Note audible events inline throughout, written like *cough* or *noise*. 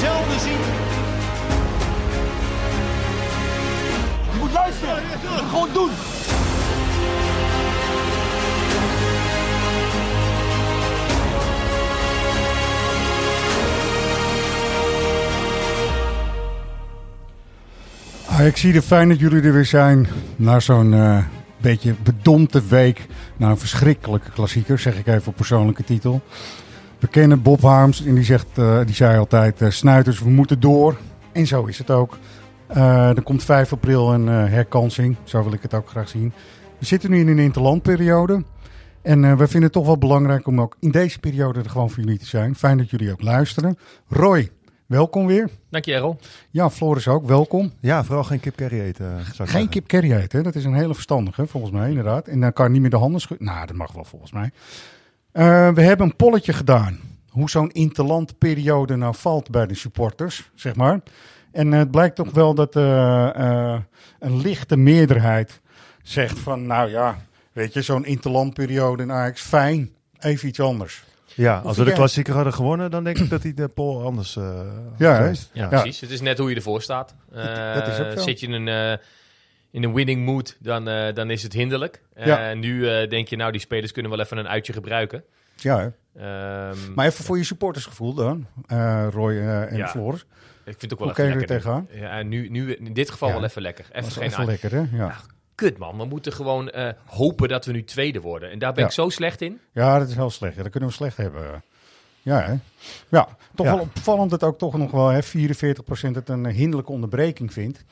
zelden ziet. Je moet luisteren. Gewoon doen. Ah, ik zie het fijn dat jullie er weer zijn. Na zo'n eh, beetje bedompte week. Na een verschrikkelijke klassieker, zeg ik even op persoonlijke titel. We kennen Bob Harms en die, zegt, eh, die zei altijd: eh, Snuiters, we moeten door. En zo is het ook. Eh, er komt 5 april een eh, herkansing. Zo wil ik het ook graag zien. We zitten nu in een interlandperiode. En eh, we vinden het toch wel belangrijk om ook in deze periode er gewoon voor jullie te zijn. Fijn dat jullie ook luisteren. Roy, welkom weer. Dank je, Errol. Ja, Floris ook, welkom. Ja, vooral geen kip curry eten. zou ik Geen kip curry eten, dat is een hele verstandige, volgens mij inderdaad. En dan kan je niet meer de handen schudden. Nou, dat mag wel volgens mij. Eh, we hebben een polletje gedaan. Hoe zo'n interlandperiode nou valt bij de supporters, zeg maar. En eh, het blijkt toch wel dat eh, eh, een lichte meerderheid zegt van... Nou ja, weet je, zo'n interlandperiode in Ajax, fijn. Even iets anders. Ja, als we de klassieker hadden gewonnen, dan denk ik dat hij de poll anders eh Ja. Ja, Ja. precies. Het is net hoe je ervoor staat. dat is ook Eh, zo. Zit je in een, eh, in een winning mood, dan, eh, dan is het hinderlijk. Eh, Ja. nu eh, denk je, nou, die spelers kunnen wel even een uitje gebruiken. Ja? Ehm, maar even voor je supportersgevoel dan, Roy en Ja. Floris. ik vind het ook wel Hoe even er lekker. tegenaan? Ja, en nu, nu, in dit geval Ja. wel even lekker. Even geen even lekker, hè? Ja. Kut, man. We moeten gewoon hopen dat we nu tweede worden. En daar ben Ja. ik zo slecht in. Ja, dat is heel slecht. Dat kunnen we slecht hebben. Ja, hè? ja toch Ja. wel opvallend dat ook toch nog wel hè, 44% het een hinderlijke onderbreking vindt.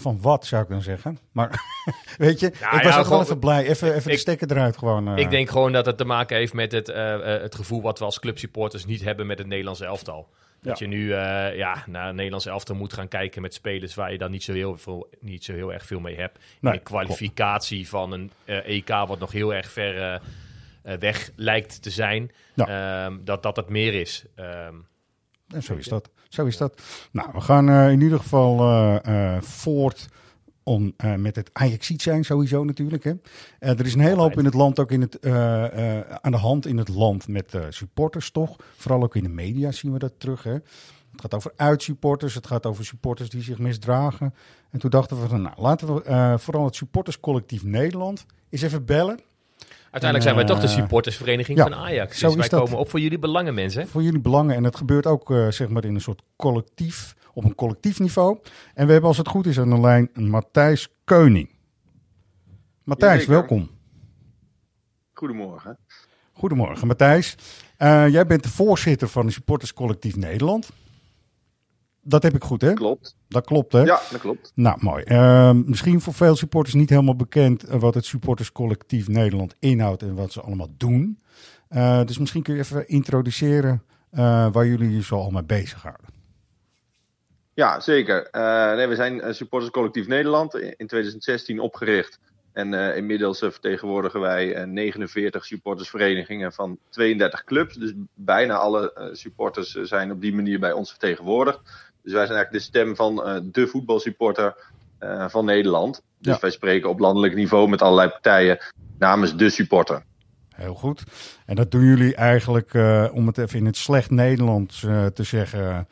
Van wat zou ik dan zeggen? Maar *laughs* weet je, ik was ja, ook gewoon- even blij. Even, even de stekker eruit gewoon. eh. Ik denk gewoon dat het te maken heeft met het, eh, eh, het gevoel wat we als clubsupporters niet hebben met het Nederlandse elftal. Dat Ja. je nu ja, naar het Nederlandse elftal moet gaan kijken met spelers waar je dan niet zo heel, veel, niet zo heel erg veel mee hebt. Nee, in de kwalificatie van een EK wat nog heel erg ver weg lijkt te zijn. Ehm, dat dat het meer is. Ehm, En zo is dat. Zo is dat. Nou, we gaan eh, in ieder geval eh, eh, voort om, met het Ajaxiet zijn sowieso natuurlijk. Hè. Er is een hele hoop in het land, ook in het, aan de hand in het land met supporters toch. Vooral ook in de media zien we dat terug. Hè. Het gaat over uitsupporters, het gaat over supporters die zich misdragen. En toen dachten we van, nou, laten we vooral het supporterscollectief Nederland eens even bellen. Uiteindelijk zijn wij toch de eh, supportersvereniging ja, van Ajax. zo Dus wij dat. komen op voor jullie belangen, mensen. voor jullie belangen. En het gebeurt ook eh, zeg maar in een soort collectief, op een collectief niveau. En we hebben als het goed is aan de lijn Matthijs Keuning. Matthijs, welkom. Goedemorgen. Goedemorgen Matthijs. Eh, jij bent de voorzitter van het supporterscollectief Nederland. Dat heb ik goed hè? Klopt. Dat klopt hè? Ja, dat klopt. Nou, mooi. Eh, misschien voor veel supporters niet helemaal bekend eh, wat het supporterscollectief Nederland inhoudt en wat ze allemaal doen. Eh, dus misschien kun je even introduceren eh, waar jullie je zo al mee bezighouden. Ja, zeker. Nee, we zijn supporterscollectief Nederland in in 2016 opgericht. En inmiddels vertegenwoordigen wij eh, 49 supportersverenigingen van 32 clubs. Dus bijna alle supporters zijn op die manier bij ons vertegenwoordigd. Dus wij zijn eigenlijk de stem van eh, de voetbalsupporter eh, van Nederland. Dus Ja. wij spreken op landelijk niveau met allerlei partijen namens de supporter. Heel goed. En dat doen jullie eigenlijk, eh, om het even in het slecht Nederlands te zeggen.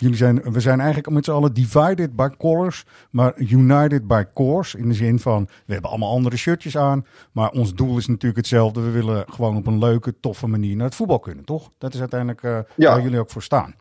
jullie zijn, we zijn eigenlijk met z'n allen divided by colors, maar united by cause. In de zin van, we hebben allemaal andere shirtjes aan, maar ons doel is natuurlijk hetzelfde. We willen gewoon op een leuke, toffe manier naar het voetbal kunnen, toch? Dat is uiteindelijk Ja. waar jullie ook voor staan.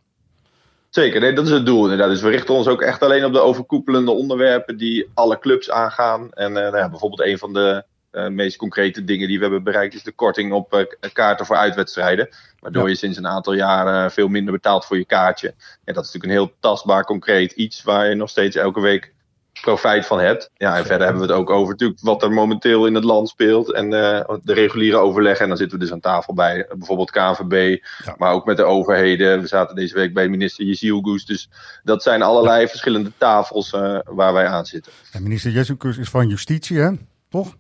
Zeker, nee, dat is het doel inderdaad. Dus we richten ons ook echt alleen op de overkoepelende onderwerpen die alle clubs aangaan. En eh, nou ja, bijvoorbeeld een van de eh, meest concrete dingen die we hebben bereikt is de korting op eh, kaarten voor uitwedstrijden. Waardoor Ja. je sinds een aantal jaren veel minder betaalt voor je kaartje. En dat is natuurlijk een heel tastbaar, concreet iets waar je nog steeds elke week profijt van hebt. Ja, en verder hebben we het ook over natuurlijk wat er momenteel in het land speelt. En eh, de reguliere overleggen. En dan zitten we dus aan tafel bij bijvoorbeeld KNVB. Ja. Maar ook met de overheden. We zaten deze week bij minister Jezielgoes. Dus dat zijn allerlei verschillende tafels eh, waar wij aan zitten. En minister Jezus is van Justitie, hè? Toch?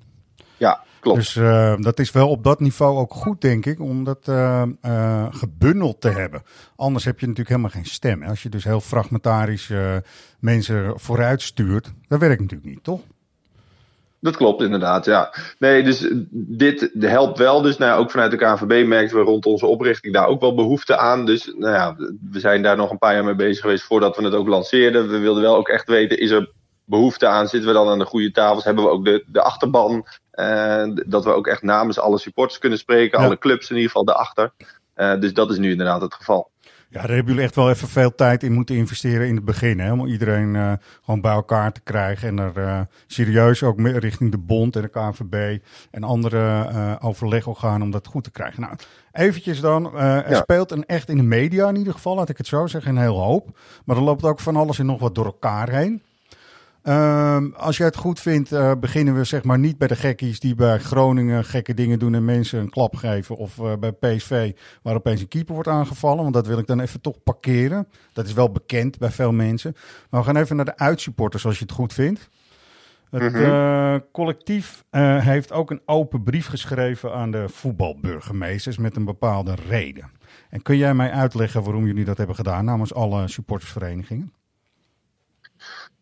Ja, klopt. Dus uh, dat is wel op dat niveau ook goed, denk ik, om dat uh, uh, gebundeld te hebben. Anders heb je natuurlijk helemaal geen stem. Als je dus heel fragmentarisch mensen vooruit stuurt, dat werkt natuurlijk niet, toch? Dat klopt inderdaad, ja. Nee, dus dit helpt wel. Dus nou ja, ook vanuit de KNVB merkten we rond onze oprichting daar ook wel behoefte aan. Dus nou ja, we zijn daar nog een paar jaar mee bezig geweest voordat we het ook lanceerden. We wilden wel ook echt weten, is er behoefte aan? Zitten we dan aan de goede tafels? Hebben we ook de, de achterban? Uh, dat we ook echt namens alle supporters kunnen spreken. Alle clubs in ieder geval daarachter. Uh, dus dat is nu inderdaad het geval. Ja, daar hebben jullie echt wel even veel tijd in moeten investeren in het begin. Hè? Om iedereen uh, gewoon bij elkaar te krijgen. En er uh, serieus ook richting de bond en de KNVB en andere uh, overlegorganen om dat goed te krijgen. Nou, eventjes dan. er ja. speelt een echt in de media in ieder geval, laat ik het zo zeggen, een heel hoop. Maar er loopt ook van alles en nog wat door elkaar heen. Um, als jij het goed vindt, uh, beginnen we zeg maar niet bij de gekkies die bij Groningen gekke dingen doen en mensen een klap geven. Of uh, bij PSV waar opeens een keeper wordt aangevallen. Want dat wil ik dan even toch parkeren. Dat is wel bekend bij veel mensen. Maar we gaan even naar de uitsupporters als je het goed vindt. Het -hmm. uh, collectief heeft ook een open brief geschreven aan de voetbalburgemeesters met een bepaalde reden. En kun jij mij uitleggen waarom jullie dat hebben gedaan namens alle supportersverenigingen?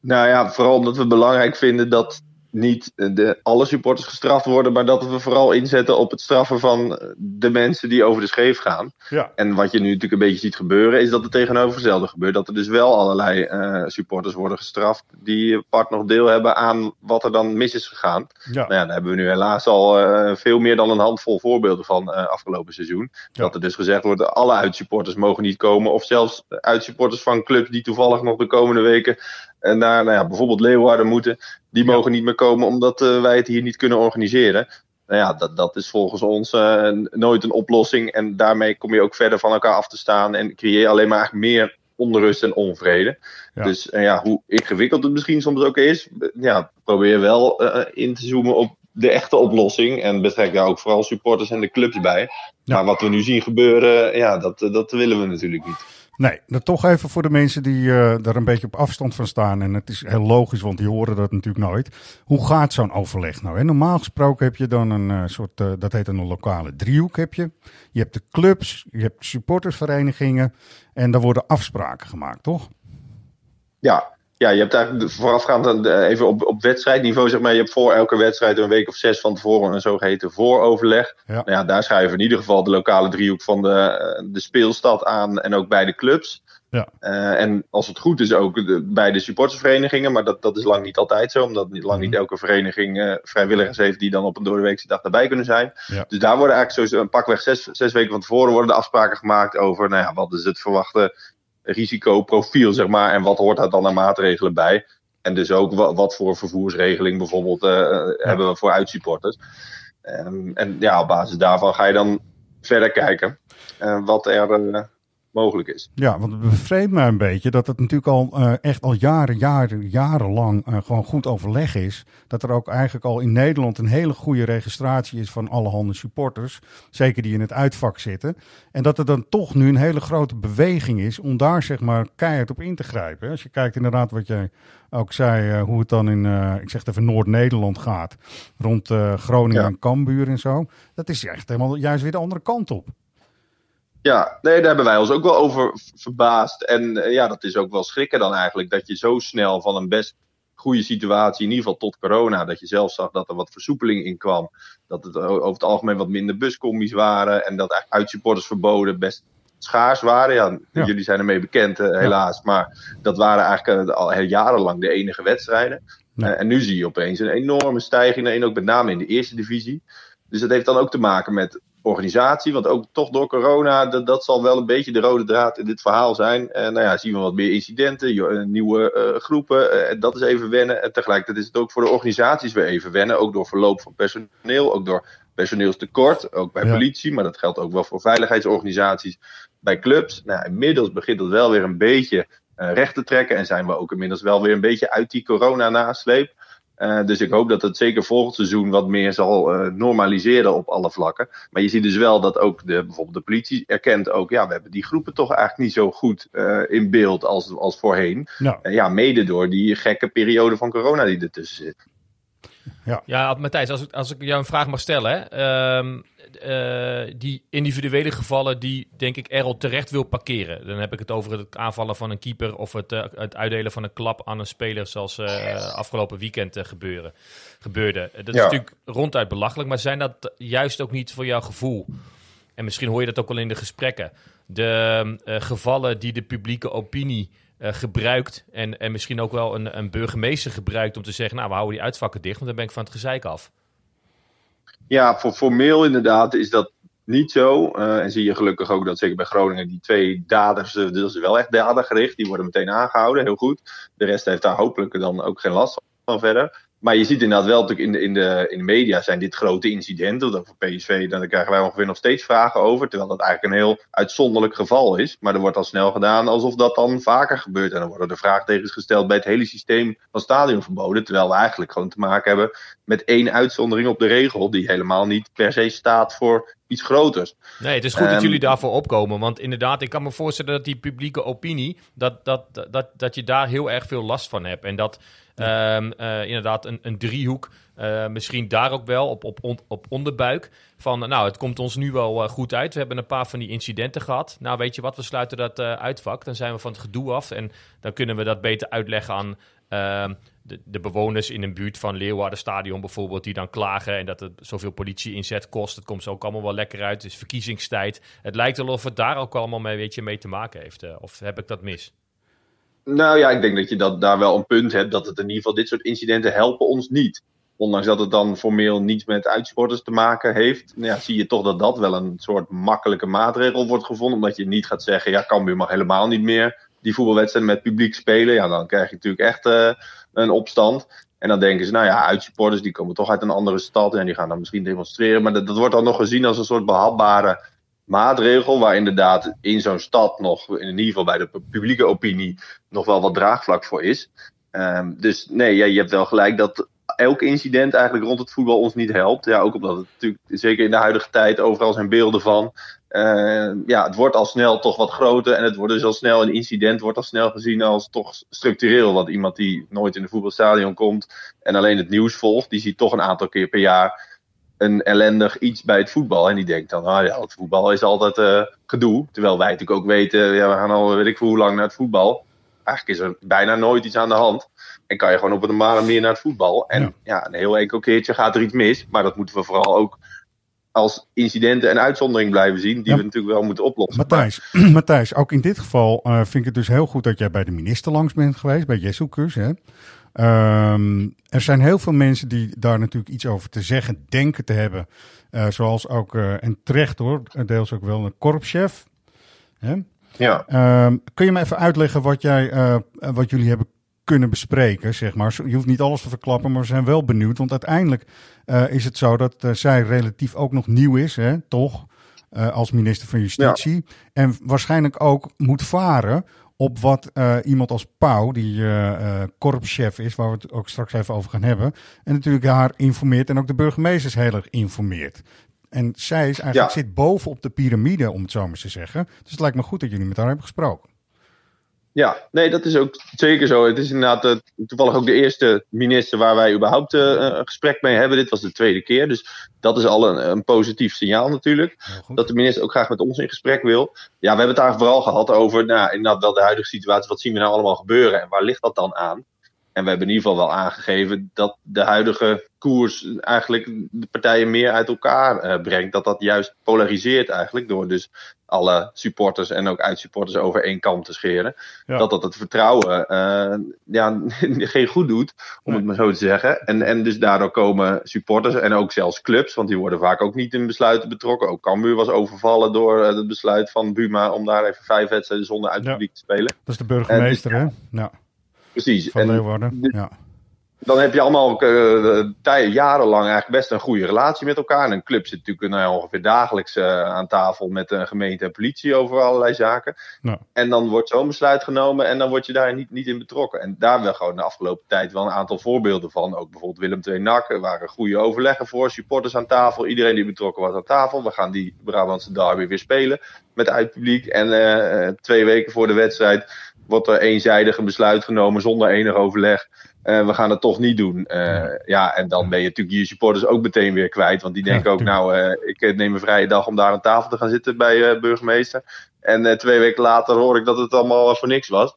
Nou ja, vooral omdat we belangrijk vinden dat niet de, alle supporters gestraft worden, maar dat we vooral inzetten op het straffen van de mensen die over de scheef gaan. Ja. En wat je nu natuurlijk een beetje ziet gebeuren, is dat het tegenovergestelde gebeurt. Dat er dus wel allerlei uh, supporters worden gestraft die part nog deel hebben aan wat er dan mis is gegaan. Ja. Nou ja, daar hebben we nu helaas al uh, veel meer dan een handvol voorbeelden van uh, afgelopen seizoen. Ja. Dat er dus gezegd wordt, alle uitsupporters mogen niet komen. Of zelfs uitsupporters van clubs die toevallig nog de komende weken en naar nou ja, bijvoorbeeld Leeuwarden moeten, die mogen niet meer komen omdat uh, wij het hier niet kunnen organiseren. Nou ja, dat, dat is volgens ons uh, nooit een oplossing. En daarmee kom je ook verder van elkaar af te staan en creëer je alleen maar eigenlijk meer onrust en onvrede. Ja. Dus uh, ja, hoe ingewikkeld het misschien soms ook is, ja, probeer wel in te zoomen op de echte oplossing. En betrek daar ook vooral supporters en de clubs bij. Maar wat we nu zien gebeuren, ja, dat, dat willen we natuurlijk niet. Nee, dat toch even voor de mensen die uh, daar een beetje op afstand van staan. En het is heel logisch, want die horen dat natuurlijk nooit. Hoe gaat zo'n overleg nou? Hè? Normaal gesproken heb je dan een uh, soort, uh, dat heet een lokale driehoek heb je. Je hebt de clubs, je hebt supportersverenigingen. En daar worden afspraken gemaakt, toch? Ja, ja, je hebt eigenlijk voorafgaand even op, op wedstrijdniveau, zeg maar. Je hebt voor elke wedstrijd een week of zes van tevoren een zogeheten vooroverleg. Ja. Nou ja, daar schuiven in ieder geval de lokale driehoek van de, de speelstad aan en ook bij de clubs. Ja. Uh, en als het goed is ook de, bij de supportersverenigingen, maar dat, dat is lang niet altijd zo, omdat lang Mhm. niet elke vereniging uh, vrijwilligers heeft die dan op een doordeweekse dag daarbij kunnen zijn. Ja. Dus daar worden eigenlijk zo een pakweg zes, zes weken van tevoren worden de afspraken gemaakt over, nou ja, wat is het verwachte risicoprofiel, zeg maar. En wat hoort daar dan aan maatregelen bij? En dus ook wat, voor vervoersregeling bijvoorbeeld uh, ja. hebben we voor uitsupporters. Um, en ja, op basis daarvan ga je dan verder kijken uh, wat er mogelijk is. Ja, want het bevreemdt mij een beetje dat het natuurlijk al uh, echt al jaren, jaren, jarenlang uh, gewoon goed overleg is. Dat er ook eigenlijk al in Nederland een hele goede registratie is van allerhande supporters. Zeker die in het uitvak zitten. En dat er dan toch nu een hele grote beweging is om daar zeg maar keihard op in te grijpen. Als je kijkt inderdaad wat jij ook zei, uh, hoe het dan in, ik zeg het even, Noord-Nederland gaat. Rond Groningen ja. en Cambuur en zo. Dat is echt helemaal juist weer de andere kant op. Ja, nee, daar hebben wij ons ook wel over verbaasd. En uh, ja, dat is ook wel schrikken dan eigenlijk. Dat je zo snel van een best goede situatie, in ieder geval tot corona, dat je zelf zag dat er wat versoepeling in kwam. Dat het over het algemeen wat minder buscommies waren. En dat uitsupporters verboden best schaars waren. Ja, Ja. jullie zijn ermee bekend, uh, helaas. Maar dat waren eigenlijk uh, al heel jarenlang de enige wedstrijden. Nee. Uh, en nu zie je opeens een enorme stijging. En ook met name in de eerste divisie. Dus dat heeft dan ook te maken met organisatie. Want ook toch door corona, dat, dat zal wel een beetje de rode draad in dit verhaal zijn. En nou ja, zien we wat meer incidenten, jo- nieuwe uh, groepen. Uh, dat is even wennen. En tegelijkertijd is het ook voor de organisaties weer even wennen. Ook door verloop van personeel, ook door personeelstekort. Ook bij Ja. politie, maar dat geldt ook wel voor veiligheidsorganisaties. Bij clubs. Nou, inmiddels begint dat wel weer een beetje uh, recht te trekken. En zijn we ook inmiddels wel weer een beetje uit die corona-nasleep. Uh, dus ik hoop dat het zeker volgend seizoen wat meer zal uh, normaliseren op alle vlakken. Maar je ziet dus wel dat ook de, bijvoorbeeld de politie erkent ook, ja, we hebben die groepen toch eigenlijk niet zo goed uh, in beeld als, als voorheen. Nou, ja, mede door die gekke periode van corona die ertussen zit. Ja, Ja, Matthijs, als ik, als ik jou een vraag mag stellen. Hè, ehm, eh, die individuele gevallen die, denk ik, Errol terecht wil parkeren. Dan heb ik het over het aanvallen van een keeper... of het, eh, het uitdelen van een klap aan een speler... zoals eh, afgelopen weekend gebeuren, gebeurde. Dat is Ja. natuurlijk ronduit belachelijk... maar zijn dat juist ook niet voor jouw gevoel... en misschien hoor je dat ook wel in de gesprekken... de eh, gevallen die de publieke opinie... eh, gebruikt en, en misschien ook wel een, een burgemeester gebruikt om te zeggen: Nou, we houden die uitvakken dicht, want dan ben ik van het gezeik af. Ja, formeel inderdaad is dat niet zo. Eh, en zie je gelukkig ook dat zeker bij Groningen die twee daders, eh, dat wel echt dadergericht, die worden meteen aangehouden, heel goed. De rest heeft daar hopelijk dan ook geen last van verder. Maar je ziet inderdaad wel natuurlijk in de, in de, in de media zijn dit grote incidenten. Dat voor PSV, daar krijgen wij ongeveer nog steeds vragen over. Terwijl dat eigenlijk een heel uitzonderlijk geval is. Maar er wordt al snel gedaan alsof dat dan vaker gebeurt. En dan worden er vraagtekens gesteld bij het hele systeem van stadionverboden. Terwijl we eigenlijk gewoon te maken hebben met één uitzondering op de regel. Die helemaal niet per se staat voor iets groters. Nee, het is goed dat Ehm, jullie daarvoor opkomen. Want inderdaad, ik kan me voorstellen dat die publieke opinie, dat, dat, dat, dat je daar heel erg veel last van hebt. En dat ehm, eh, inderdaad een, een driehoek, eh, misschien daar ook wel op, op, on- op onderbuik. Van nou, het komt ons nu wel eh, goed uit. We hebben een paar van die incidenten gehad. Nou, weet je wat, we sluiten dat uitvak. Dan zijn we van het gedoe af. En dan kunnen we dat beter uitleggen aan ehm, de, de bewoners in een buurt van Leeuwarden Stadion bijvoorbeeld, die dan klagen en dat het zoveel politie inzet kost. Het komt zo ook allemaal wel lekker uit. Het is verkiezingstijd. Het lijkt wel of het daar ook allemaal mee, weet je, mee te maken heeft. eh, of heb ik dat mis? Nou ja, ik denk dat je dat, daar wel een punt hebt. Dat het in ieder geval dit soort incidenten helpen ons niet. Ondanks dat het dan formeel niets met uitsporters te maken heeft. Nou ja, zie je toch dat dat wel een soort makkelijke maatregel wordt gevonden. Omdat je niet gaat zeggen, ja, Cambuur mag helemaal niet meer die voetbalwedstrijd met publiek spelen. Ja, dan krijg je natuurlijk echt eh, een opstand. En dan denken ze, nou ja, uitsupporters die komen toch uit een andere stad. En die gaan dan misschien demonstreren. Maar dat, dat wordt dan nog gezien als een soort behapbare maatregel. Waar inderdaad in zo'n stad nog, in ieder geval bij de pu- publieke opinie, nog wel wat draagvlak voor is. Ehm, dus nee, ja, je hebt wel gelijk dat elk incident eigenlijk rond het voetbal ons niet helpt. Ja, ook omdat het natuurlijk, zeker in de huidige tijd, overal zijn beelden van. Eh, ja, het wordt al snel toch wat groter. En het wordt dus al snel, een incident wordt al snel gezien als toch structureel. Want iemand die nooit in een voetbalstadion komt en alleen het nieuws volgt, die ziet toch een aantal keer per jaar een ellendig iets bij het voetbal. En die denkt dan, ah ja, het voetbal is altijd eh, gedoe. Terwijl wij natuurlijk ook weten, ja, we gaan al weet ik veel hoe lang naar het voetbal. Eigenlijk is er bijna nooit iets aan de hand. En kan je gewoon op een normale manier naar het voetbal. En Ja. ja. een heel enkel keertje gaat er iets mis. Maar dat moeten we vooral ook als incidenten en uitzondering blijven zien. Die Ja. we natuurlijk wel moeten oplossen. Matthijs, *clears throat* Matthijs, ook in dit geval eh, vind ik het dus heel goed dat jij bij de minister langs bent geweest, bij Jesselkus. Hè? Ehm, er zijn heel veel mensen die daar natuurlijk iets over te zeggen denken te hebben. Eh, zoals ook, eh, en terecht hoor, deels ook wel een korpschef. Hè? Ja. Ehm, kun je me even uitleggen wat, jij, wat jullie hebben kunnen bespreken, zeg maar? Je hoeft niet alles te verklappen, maar we zijn wel benieuwd. Want uiteindelijk eh, is het zo dat eh, zij relatief ook nog nieuw is, hè, toch? Eh, als minister van Justitie. En waarschijnlijk ook moet varen op wat iemand als Pauw, die korpschef is, waar we het ook straks even over gaan hebben. En natuurlijk haar informeert en ook de burgemeesters heel erg informeert. En zij is eigenlijk, Ja. zit boven op de piramide, om het zo maar te zeggen. Dus het lijkt me goed dat jullie met haar hebben gesproken. Ja, nee, dat is ook zeker zo. Het is inderdaad eh, toevallig ook de eerste minister waar wij überhaupt eh, een gesprek mee hebben. Dit was de tweede keer. Dus dat is al een, een positief signaal natuurlijk. Dat de minister ook graag met ons in gesprek wil. Ja, we hebben het daar vooral gehad over, nou, inderdaad wel de huidige situatie. Wat zien we nou allemaal gebeuren en waar ligt dat dan aan? En we hebben in ieder geval wel aangegeven dat de huidige koers eigenlijk de partijen meer uit elkaar eh, brengt. Dat dat juist polariseert eigenlijk door dus alle supporters en ook uitsupporters over één kam te scheren. Ja. Dat dat het vertrouwen eh, ja, *laughs* geen goed doet, om Nee. het maar zo te zeggen. En, en dus daardoor komen supporters en ook zelfs clubs, want die worden vaak ook niet in besluiten betrokken. Ook Cambuur was overvallen door eh, het besluit van Buma om daar even vijf wedstrijden zonder Ja. uitpubliek te spelen. Dat is de burgemeester, hè? Ja, Precies. van En Leeuwarden. de- Ja. Dan heb je allemaal tij- jarenlang eigenlijk best een goede relatie met elkaar. En een club zit natuurlijk nou ongeveer dagelijks eh, aan tafel met de gemeente en politie over allerlei zaken. Ja. En dan wordt zo'n besluit genomen en dan word je daar niet, niet in betrokken. En daar hebben we gewoon de afgelopen tijd wel een aantal voorbeelden van. Ook bijvoorbeeld Willem II NAC. Er waren goede overleggen voor, supporters aan tafel. Iedereen die betrokken was aan tafel. We gaan die Brabantse derby weer spelen met uitpubliek. En twee weken voor de wedstrijd wordt er eenzijdig een besluit genomen zonder enig overleg. Eh, we gaan het toch niet doen. Eh, ja. en dan ben je natuurlijk je supporters ook meteen weer kwijt. Want die denken ook, nou, eh, ik neem een vrije dag om daar aan tafel te gaan zitten bij burgemeester. En twee weken later hoor ik dat het allemaal voor niks was.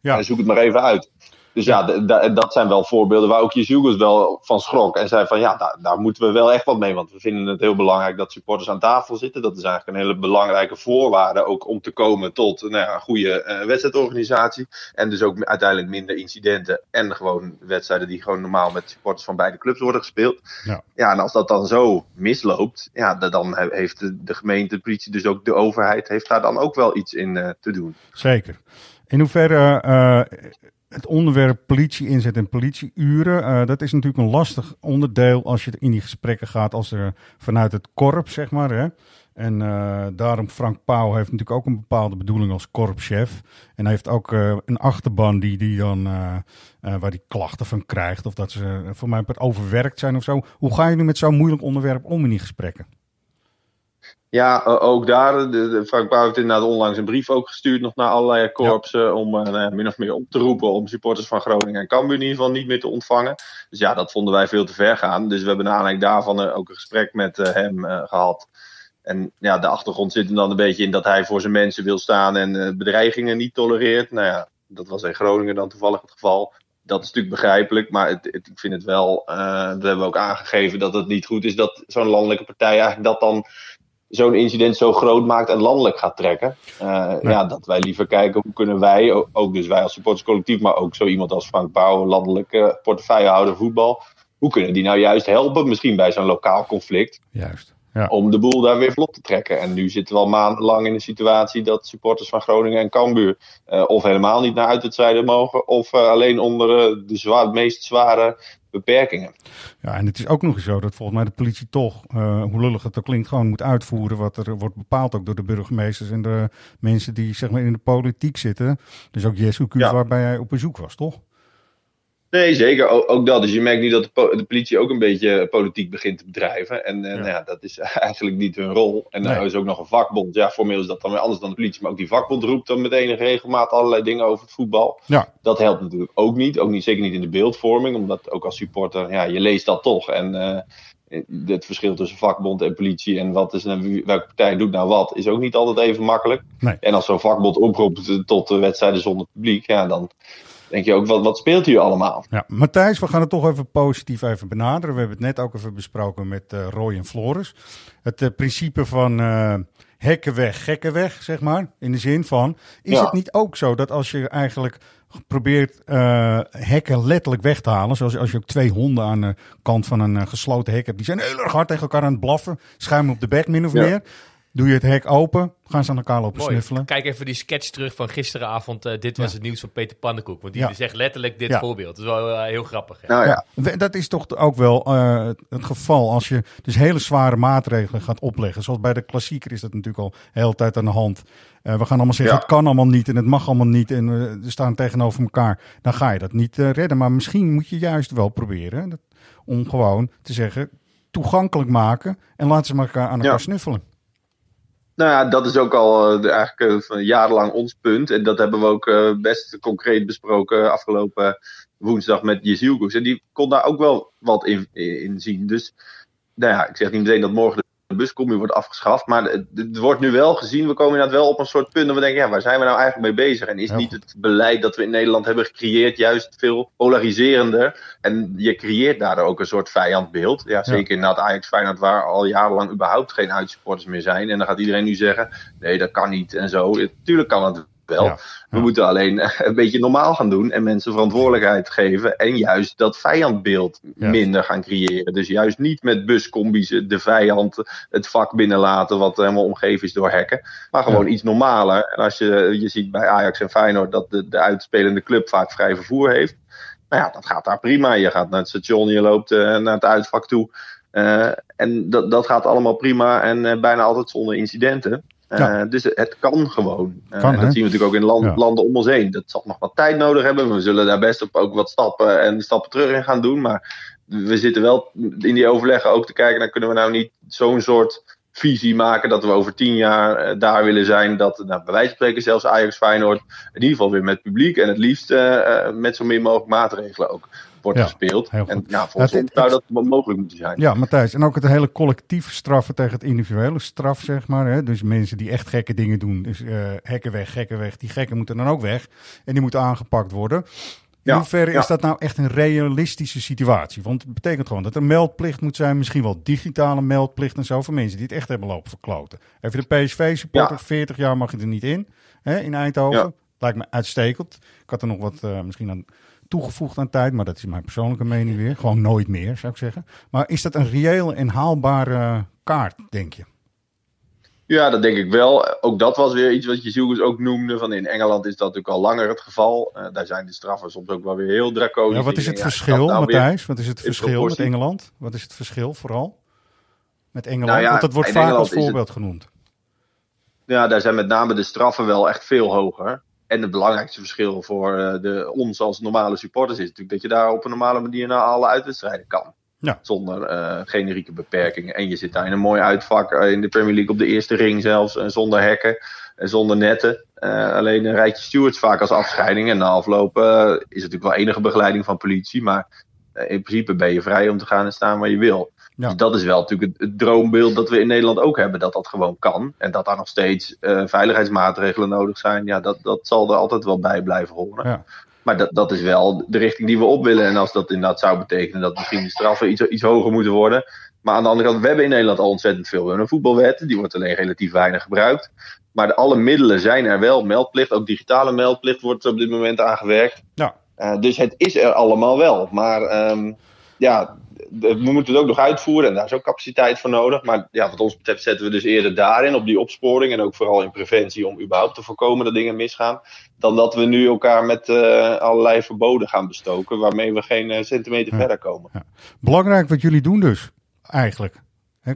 Ja. En zoek het maar even uit. Dus ja, dat zijn wel voorbeelden waar ook Jezus wel van schrok. En zei van ja, daar, daar, moeten we wel echt wat mee. Want we vinden het heel belangrijk dat supporters aan tafel zitten. Dat is eigenlijk een hele belangrijke voorwaarde ook om te komen tot nou ja, een goede uh, wedstrijdorganisatie. En dus ook uiteindelijk minder incidenten. En gewoon wedstrijden die gewoon normaal met supporters van beide clubs worden gespeeld. Ja, ja en als dat dan zo misloopt, ja, dan heeft de, de gemeente, de politie, dus ook de overheid, heeft daar dan ook wel iets in uh, te doen. Zeker. In hoeverre uh, het onderwerp politie inzet en politieuren, uh, dat is natuurlijk een lastig onderdeel als je in die gesprekken gaat als er vanuit het korps, zeg maar. Hè? En uh, daarom Frank Pauw heeft natuurlijk ook een bepaalde bedoeling als korpschef. En hij heeft ook uh, een achterban die, die dan, waar die klachten van krijgt. Of dat ze voor mij overwerkt zijn of zo. Hoe ga je nu met zo'n moeilijk onderwerp om in die gesprekken? Ja, ook daar. Frank Pauw heeft inderdaad onlangs een brief ook gestuurd nog naar allerlei korpsen. Om uh, nou min of meer op te roepen om supporters van Groningen en Cambuur in ieder geval niet meer te ontvangen. Dus ja, dat vonden wij veel te ver gaan. Dus we hebben naar aanleiding daarvan uh, ook een gesprek met hem gehad. En ja, de achtergrond zit hem dan een beetje in dat hij voor zijn mensen wil staan en bedreigingen niet tolereert. Nou ja, dat was in Groningen dan toevallig het geval. Dat is natuurlijk begrijpelijk, maar het, ik vind het wel, dat hebben we ook aangegeven, dat het niet goed is dat zo'n landelijke partij eigenlijk dat dan zo'n incident zo groot maakt en landelijk gaat trekken. Uh, ja. dat wij liever kijken hoe kunnen wij, ook dus wij als supporterscollectief, maar ook zo iemand als Frank Pauw, landelijke portefeuillehouder voetbal, hoe kunnen die nou juist helpen, misschien bij zo'n lokaal conflict. Juist. Ja. Om de boel daar weer vlot te trekken. En nu zitten we al maandenlang in een situatie dat supporters van Groningen en Cambuur uh, of helemaal niet naar uitwedstrijden mogen, of uh, alleen onder de zwaar, meest zware beperkingen. Ja, en het is ook nog eens zo dat volgens mij de politie toch, uh, hoe lullig het ook klinkt, gewoon moet uitvoeren wat er wordt bepaald ook door de burgemeesters en de mensen die zeg maar in de politiek zitten. Dus ook Jesu ja. waarbij hij op bezoek was, toch? Nee, zeker. Ook, ook, dat. Dus je merkt nu dat de, de, politie ook een beetje politiek begint te bedrijven. En, en ja. ja. dat is *laughs* eigenlijk niet hun rol. En dan is ook nog een vakbond. Ja, formeel is dat dan weer anders dan de politie. Maar ook die vakbond roept dan met enige regelmaat allerlei dingen over het voetbal. Ja. Dat helpt natuurlijk ook niet. Ook niet, zeker niet in de beeldvorming. Omdat ook als supporter, ja, je leest dat toch. En uh, het verschil tussen vakbond en politie en wat is, welke partij doet nou wat, is ook niet altijd even makkelijk. Nee. En als zo'n vakbond oproept tot wedstrijden zonder publiek, ja, dan denk je ook, wat, wat speelt hier allemaal? Ja, Matthijs, we gaan het toch even positief even benaderen. We hebben het net ook even besproken met uh, Roy en Floris. Het uh, principe van uh, hekken weg, gekken weg, zeg maar. In de zin van, is ja. het niet ook zo dat als je eigenlijk probeert hekken letterlijk weg te halen, zoals als je ook twee honden aan de kant van een gesloten hek hebt, die zijn heel erg hard tegen elkaar aan het blaffen, schuimen op de bek min of ja. meer. Doe je het hek open, gaan ze aan elkaar lopen Mooi. snuffelen. Kijk even die sketch terug van gisteravond. Uh, dit was Ja. het nieuws van Peter Pannenkoek. Want die Ja. zegt letterlijk dit Ja. voorbeeld. Dat is wel eh, heel grappig. hè. Nou ja, Ja, dat is toch ook wel eh, het geval als je dus hele zware maatregelen gaat opleggen. Zoals bij de klassieker is dat natuurlijk al de hele tijd aan de hand. Eh, we gaan allemaal zeggen, Ja. het kan allemaal niet en het mag allemaal niet en we we staan tegenover elkaar. Dan ga je dat niet eh, redden. Maar misschien moet je juist wel proberen dat, om gewoon te zeggen, toegankelijk maken en laten ze elkaar aan elkaar Ja. snuffelen. Nou ja, dat is ook al eh, eigenlijk eh, jarenlang ons punt. En dat hebben we ook eh, best concreet besproken afgelopen woensdag met Jezielkoes. En die kon daar ook wel wat in, in zien. Dus nou ja, ik zeg niet meteen dat morgen buscombi wordt afgeschaft. Maar het, het wordt nu wel gezien. We komen inderdaad wel op een soort punt dat we denken, ja, waar zijn we nou eigenlijk mee bezig? En is niet het beleid dat we in Nederland hebben gecreëerd juist veel polariserender? En je creëert daardoor ook een soort vijandbeeld. Ja, zeker inderdaad Ajax Feyenoord waar al jarenlang überhaupt geen uitsupporters meer zijn. En dan gaat iedereen nu zeggen, nee dat kan niet en zo. Tuurlijk kan het wel. Ja. We moeten alleen eh, een beetje normaal gaan doen en mensen verantwoordelijkheid geven. En juist dat vijandbeeld Ja. minder gaan creëren. Dus juist niet met buscombi's de vijand het vak binnenlaten wat helemaal omgeven is door hekken. Maar gewoon iets normaler. En als je, je ziet bij Ajax en Feyenoord dat de, de uitspelende club vaak vrij vervoer heeft. Nou ja, dat gaat daar prima. Je gaat naar het station, je loopt eh, naar het uitvak toe. Eh, en dat, dat gaat allemaal prima en bijna altijd zonder incidenten. Eh, Ja. Dus het kan gewoon. Eh, Kan, en hè? dat zien we natuurlijk ook in land- Ja. landen om ons heen. Dat zal nog wat tijd nodig hebben. We zullen daar best op ook wat stappen en stappen terug in gaan doen. Maar we zitten wel in die overleggen ook te kijken. Dan kunnen we nou niet zo'n soort visie maken dat we over tien jaar eh, daar willen zijn. Dat, nou, bij wijze van spreken, zelfs Ajax Feyenoord in ieder geval weer met publiek en het liefst met zo min mogelijk maatregelen ook wordt Ja, gespeeld. En ja, volgens het- zou dat mogelijk moeten zijn. Ja, Matthijs. En ook het hele collectief straffen tegen het individuele straf, zeg maar. Hè? Dus mensen die echt gekke dingen doen. Dus eh, hekken weg, gekken weg. Die gekken moeten dan ook weg. En die moeten aangepakt worden. In Ja, hoeverre ja. is dat nou echt een realistische situatie? Want het betekent gewoon dat er meldplicht moet zijn. Misschien wel digitale meldplicht en zo. Voor mensen die het echt hebben lopen verkloten. Even de PSV-supporter. Ja. 40 jaar mag je er niet in. Hè, in Eindhoven. Lijkt me uitstekend. Ik had er nog wat eh, misschien aan toegevoegd aan tijd. Maar dat is mijn persoonlijke mening weer. Gewoon nooit meer, zou ik zeggen. Maar is dat een reële en haalbare kaart, denk je? Ja, dat denk ik wel. Ook dat was weer iets wat Jezus ook noemde. Van in Engeland is dat natuurlijk al langer het geval. Eh, daar zijn de straffen soms ook wel weer heel draconisch. Ja, wat is het Ja, verschil, nou Matthijs? Wat is het verschil met? Engeland? Wat is het verschil vooral? Met Engeland? Nou ja, Want dat wordt vaak Engeland als het- voorbeeld genoemd. Ja, daar zijn met name de straffen wel echt veel hoger. En het belangrijkste verschil voor eh, de, ons als normale supporters is natuurlijk dat je daar op een normale manier naar alle uitwedstrijden kan. Ja. Zonder eh, generieke beperkingen. En je zit daar in een mooi uitvak eh, in de Premier League op de eerste ring zelfs. En zonder hekken en zonder netten. Alleen een rijtje stewards vaak als afscheiding. En na afloop is er natuurlijk wel enige begeleiding van politie. Maar in principe ben je vrij om te gaan en staan waar je wil. Ja. Dus dat is wel natuurlijk het, het droombeeld dat we in Nederland ook hebben. Dat dat gewoon kan. En dat daar nog steeds eh, veiligheidsmaatregelen nodig zijn. Ja, dat, dat zal er altijd wel bij blijven horen. Ja. Maar dat, dat is wel de richting die we op willen. En als dat inderdaad zou betekenen dat misschien de straffen iets, iets hoger moeten worden. Maar aan de andere kant, we hebben in Nederland al ontzettend veel. We hebben een voetbalwet, die wordt alleen relatief weinig gebruikt. Maar de, alle middelen zijn er wel. Meldplicht, ook digitale meldplicht wordt op dit moment aangewerkt. Ja. Eh, dus het is er allemaal wel. Maar ehm, ja, we moeten het ook nog uitvoeren en daar is ook capaciteit voor nodig. Maar ja, wat ons betreft zetten we dus eerder daarin, op die opsporing en ook vooral in preventie om überhaupt te voorkomen dat dingen misgaan. Dan dat we nu elkaar met eh, allerlei verboden gaan bestoken, waarmee we geen eh, centimeter Ja. verder komen. Belangrijk wat jullie doen dus, eigenlijk.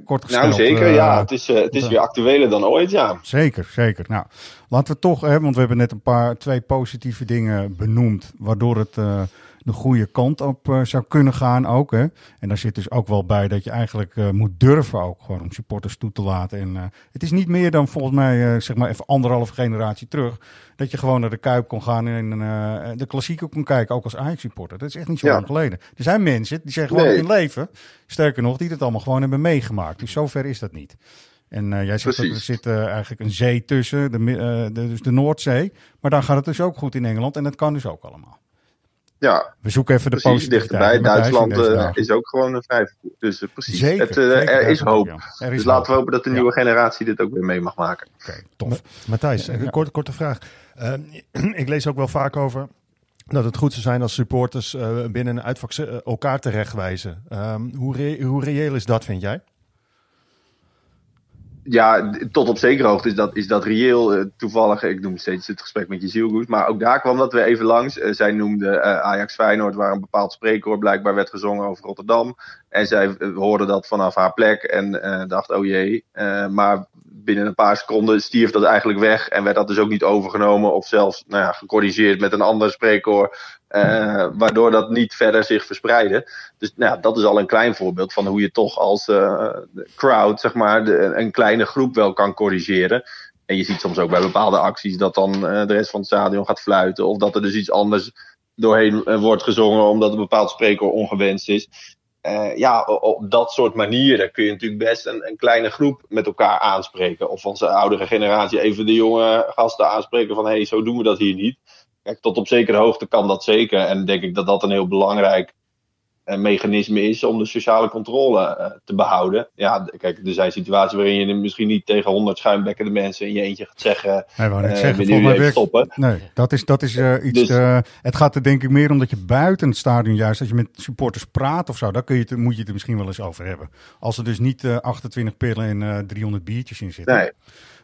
Kort gesteld. nou zeker, eh, ja. Het is, eh, het is weer actueler dan ooit, ja. Zeker, zeker. Nou, laten we toch, hè, want we hebben net een paar, twee positieve dingen benoemd, waardoor het eh, de goede kant op eh, zou kunnen gaan ook. Hè. En daar zit dus ook wel bij dat je eigenlijk eh, moet durven ook gewoon om supporters toe te laten. En eh, het is niet meer dan volgens mij, zeg maar even anderhalve generatie terug, dat je gewoon naar de Kuip kon gaan en de klassieker kon kijken, ook als Ajax-supporter. Dat is echt niet zo Ja. lang geleden. Er zijn mensen die zijn gewoon Nee. in leven, sterker nog, die het allemaal gewoon hebben meegemaakt. Dus zover is dat niet. En jij zegt ook, er zit eigenlijk een zee tussen, de, de, dus de Noordzee. Maar dan gaat het dus ook goed in Engeland en dat kan dus ook allemaal. Ja, We zoeken even de precies. Dichterbij. Duitsland eh, is ook gewoon een vervoer. Dus eh, precies. Zeker, het, eh, zeker, er is hoop. Er is Dus laten we hopen dat de Ja. nieuwe generatie dit ook weer mee mag maken. Oké, tof. Matthijs, Ja, een korte, korte vraag. *clears throat* Ik lees ook wel vaak over dat het goed zou zijn als supporters eh, binnen een uitvak elkaar terechtwijzen. Ehm hoe, re- hoe reëel is dat, vind jij? Ja, tot op zekere hoogte is dat, is dat reëel. Eh, toevallig, ik noem steeds het gesprek met Jezielgoes. Maar ook daar kwam dat weer even langs. Eh, zij noemde eh, Ajax Feyenoord, waar een bepaald spreekwoord blijkbaar werd gezongen over Rotterdam. En zij hoorde dat vanaf haar plek en dacht, oh jee. Maar binnen een paar seconden stierf dat eigenlijk weg. En werd dat dus ook niet overgenomen of zelfs nou ja, gecorrigeerd met een ander spreekwoord. eh, waardoor dat niet verder zich verspreidde. Dus nou ja, dat is al een klein voorbeeld van hoe je toch als eh, crowd, zeg maar, een kleine groep wel kan corrigeren. En je ziet soms ook bij bepaalde acties dat dan eh, de rest van het stadion gaat fluiten. Of dat er dus iets anders doorheen wordt gezongen omdat een bepaald spreekwoord ongewenst is. Eh, ja, op dat soort manieren kun je natuurlijk best een, kleine groep met elkaar aanspreken. Of de oudere generatie even de jonge gasten aanspreken van hé, hey, zo doen we dat hier niet. Kijk, tot op zekere hoogte kan dat zeker. En denk ik dat dat een heel belangrijk mechanisme is om de sociale controle eh, te behouden. Ja, kijk, er zijn situaties waarin je misschien niet tegen honderd schuimbekkende mensen in je eentje gaat zeggen. Nee, wou net eh, zeggen, mij stoppen? Nee, dat is, dat is eh, iets... Dus- het gaat er denk ik meer om dat je buiten het stadion juist... als je met supporters praat of zo... daar kun je het, moet je het er misschien wel eens over hebben. Als er dus niet eh, 28 pillen en eh 300 biertjes in zitten. Nee,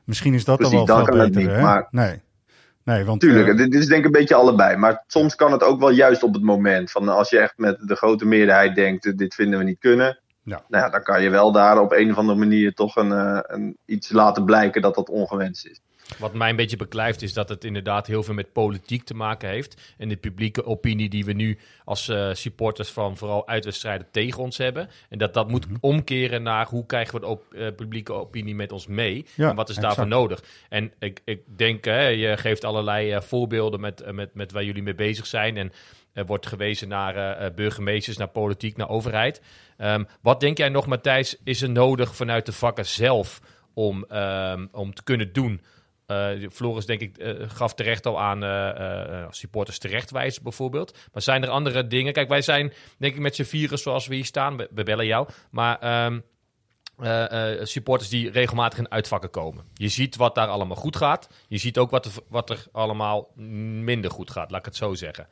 Misschien is dat Precies, dan wel veel beter, niet, hè? maar- Nee. Nee, want... tuurlijk. eh, dit, is denk ik een beetje allebei. Maar soms kan het ook wel juist op het moment. Van als je echt met de grote meerderheid denkt, eh, dit vinden we niet kunnen. Ja. Nou ja, dan kan je wel daar op een of andere manier toch een, eh, een, iets laten blijken dat dat ongewenst is. Wat mij een beetje beklijft is dat het inderdaad heel veel met politiek te maken heeft. En de publieke opinie die we nu als eh, supporters van vooral uitwedstrijden tegen ons hebben. En dat dat moet omkeren naar hoe krijgen we de op, eh, publieke opinie met ons mee. Ja, en wat is exact. daarvoor nodig. En ik, ik denk, hè, je geeft allerlei eh, voorbeelden met, met, met waar jullie mee bezig zijn. En er wordt gewezen naar burgemeesters, naar politiek, naar overheid. Ehm, wat denk jij nog, Matthijs, is er nodig vanuit de vakken zelf om, ehm, om te kunnen doen? Eh, Floris, denk ik, eh, gaf terecht al aan eh, supporters terechtwijzen bijvoorbeeld. Maar zijn er andere dingen? Kijk, wij zijn, denk ik, met z'n vieren zoals we hier staan. We, bellen jou. Maar ehm, eh, eh, supporters die regelmatig in uitvakken komen. Je ziet wat daar allemaal goed gaat. Je ziet ook wat er, wat er allemaal minder goed gaat, laat ik het zo zeggen.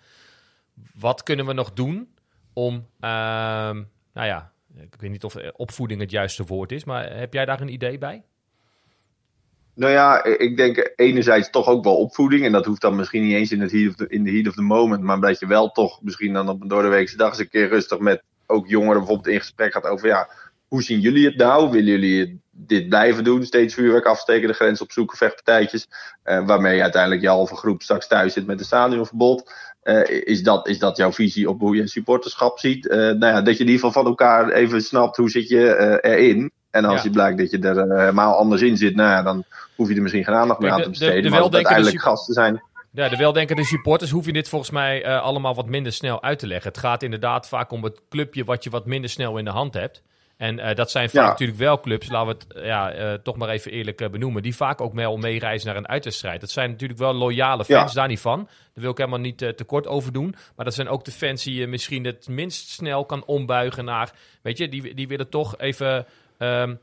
Wat kunnen we nog doen om, ehm, nou ja, ik weet niet of opvoeding het juiste woord is, maar heb jij daar een idee bij? Nou ja, ik denk enerzijds toch ook wel opvoeding. En dat hoeft dan misschien niet eens in, het heat of the, de heat of the moment. Maar dat je wel toch misschien dan op een doordeweekse dag eens een keer rustig met ook jongeren bijvoorbeeld in gesprek gaat over ja, hoe zien jullie het nou? Willen jullie dit blijven doen? Steeds vuurwerk afsteken, de grens opzoeken, vechtpartijtjes. eh, waarmee uiteindelijk je halve groep straks thuis zit met een stadionverbod. Eh, is, dat, is dat jouw visie op hoe je supporterschap ziet? Eh, nou ja, dat je in ieder geval van elkaar even snapt hoe zit je eh, erin. En als Ja. je blijkt dat je er eh, helemaal anders in zit, nou ja, dan hoef je er misschien geen aandacht meer aan te de- de- besteden. de maar weldenkende uiteindelijk gasten zijn. Ja, de weldenkende supporters hoef je dit volgens mij eh, allemaal wat minder snel uit te leggen. Het gaat inderdaad vaak om het clubje wat je wat minder snel in de hand hebt. En eh, dat zijn vaak Ja. natuurlijk wel clubs, laten we het ja, toch maar even eerlijk benoemen, die vaak ook wel meereizen naar een uitwedstrijd. Dat zijn natuurlijk wel loyale fans, Ja. daar niet van. Daar wil ik helemaal niet tekort over doen. Maar dat zijn ook de fans die je misschien het minst snel kan ombuigen naar, weet je, die, die willen toch even... ehm,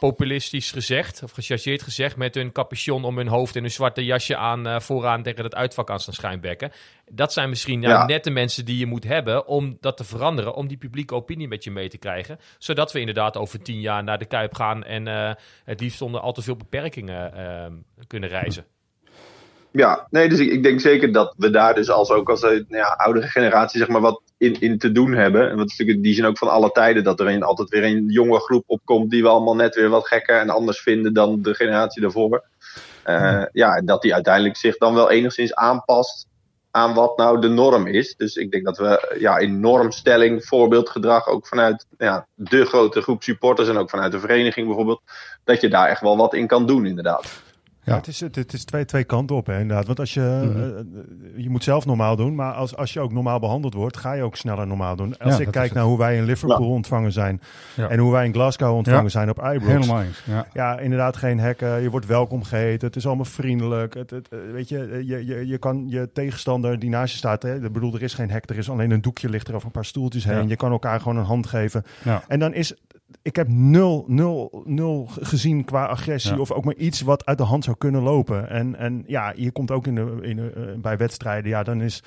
populistisch gezegd, of gechargeerd gezegd, met hun capuchon om hun hoofd en hun zwarte jasje aan eh, vooraan tegen het uitvak aan staan schijnbekken. Dat zijn misschien Ja. net de mensen die je moet hebben om dat te veranderen, om die publieke opinie met je mee te krijgen. Zodat we inderdaad over tien jaar naar de Kuip gaan en eh, het liefst zonder al te veel beperkingen eh, kunnen reizen. Ja, nee, dus ik, ik denk zeker dat we daar dus als ook als een ja, oudere generatie zeg maar wat in, in te doen hebben. En wat is natuurlijk die zin ook van alle tijden dat er een, altijd weer een jonge groep opkomt die we allemaal net weer wat gekker en anders vinden dan de generatie daarvoor. Eh, ja, en dat die uiteindelijk zich dan wel enigszins aanpast aan wat nou de norm is. Dus ik denk dat we ja, in normstelling, voorbeeldgedrag, ook vanuit ja, de grote groep supporters en ook vanuit de vereniging bijvoorbeeld, dat je daar echt wel wat in kan doen inderdaad. Ja. Het is, het, het is twee, twee kanten op, hè, inderdaad. Want als je, Mhm. eh, je moet zelf normaal doen, maar als, als je ook normaal behandeld wordt, ga je ook sneller normaal doen. Als Ja, ik kijk naar hoe wij in Liverpool ontvangen zijn Ja. en hoe wij in Glasgow ontvangen Ja. zijn op Ibrox. Helemaal eens. Ja. Ja, inderdaad, geen hekken. Je wordt welkom geheten. Het is allemaal vriendelijk. Het, het, eh, weet je, eh, je, je, je kan je tegenstander die naast je staat. Hè, ik bedoel, er is geen hek. Er is alleen een doekje ligt er over een paar stoeltjes heen. Ja. Je kan elkaar gewoon een hand geven. Ja. En dan is. Ik heb nul, nul, nul gezien qua agressie Ja. of ook maar iets wat uit de hand zou kunnen lopen. En, en ja, je komt ook in de, in de, eh, bij wedstrijden. Ja, dan is.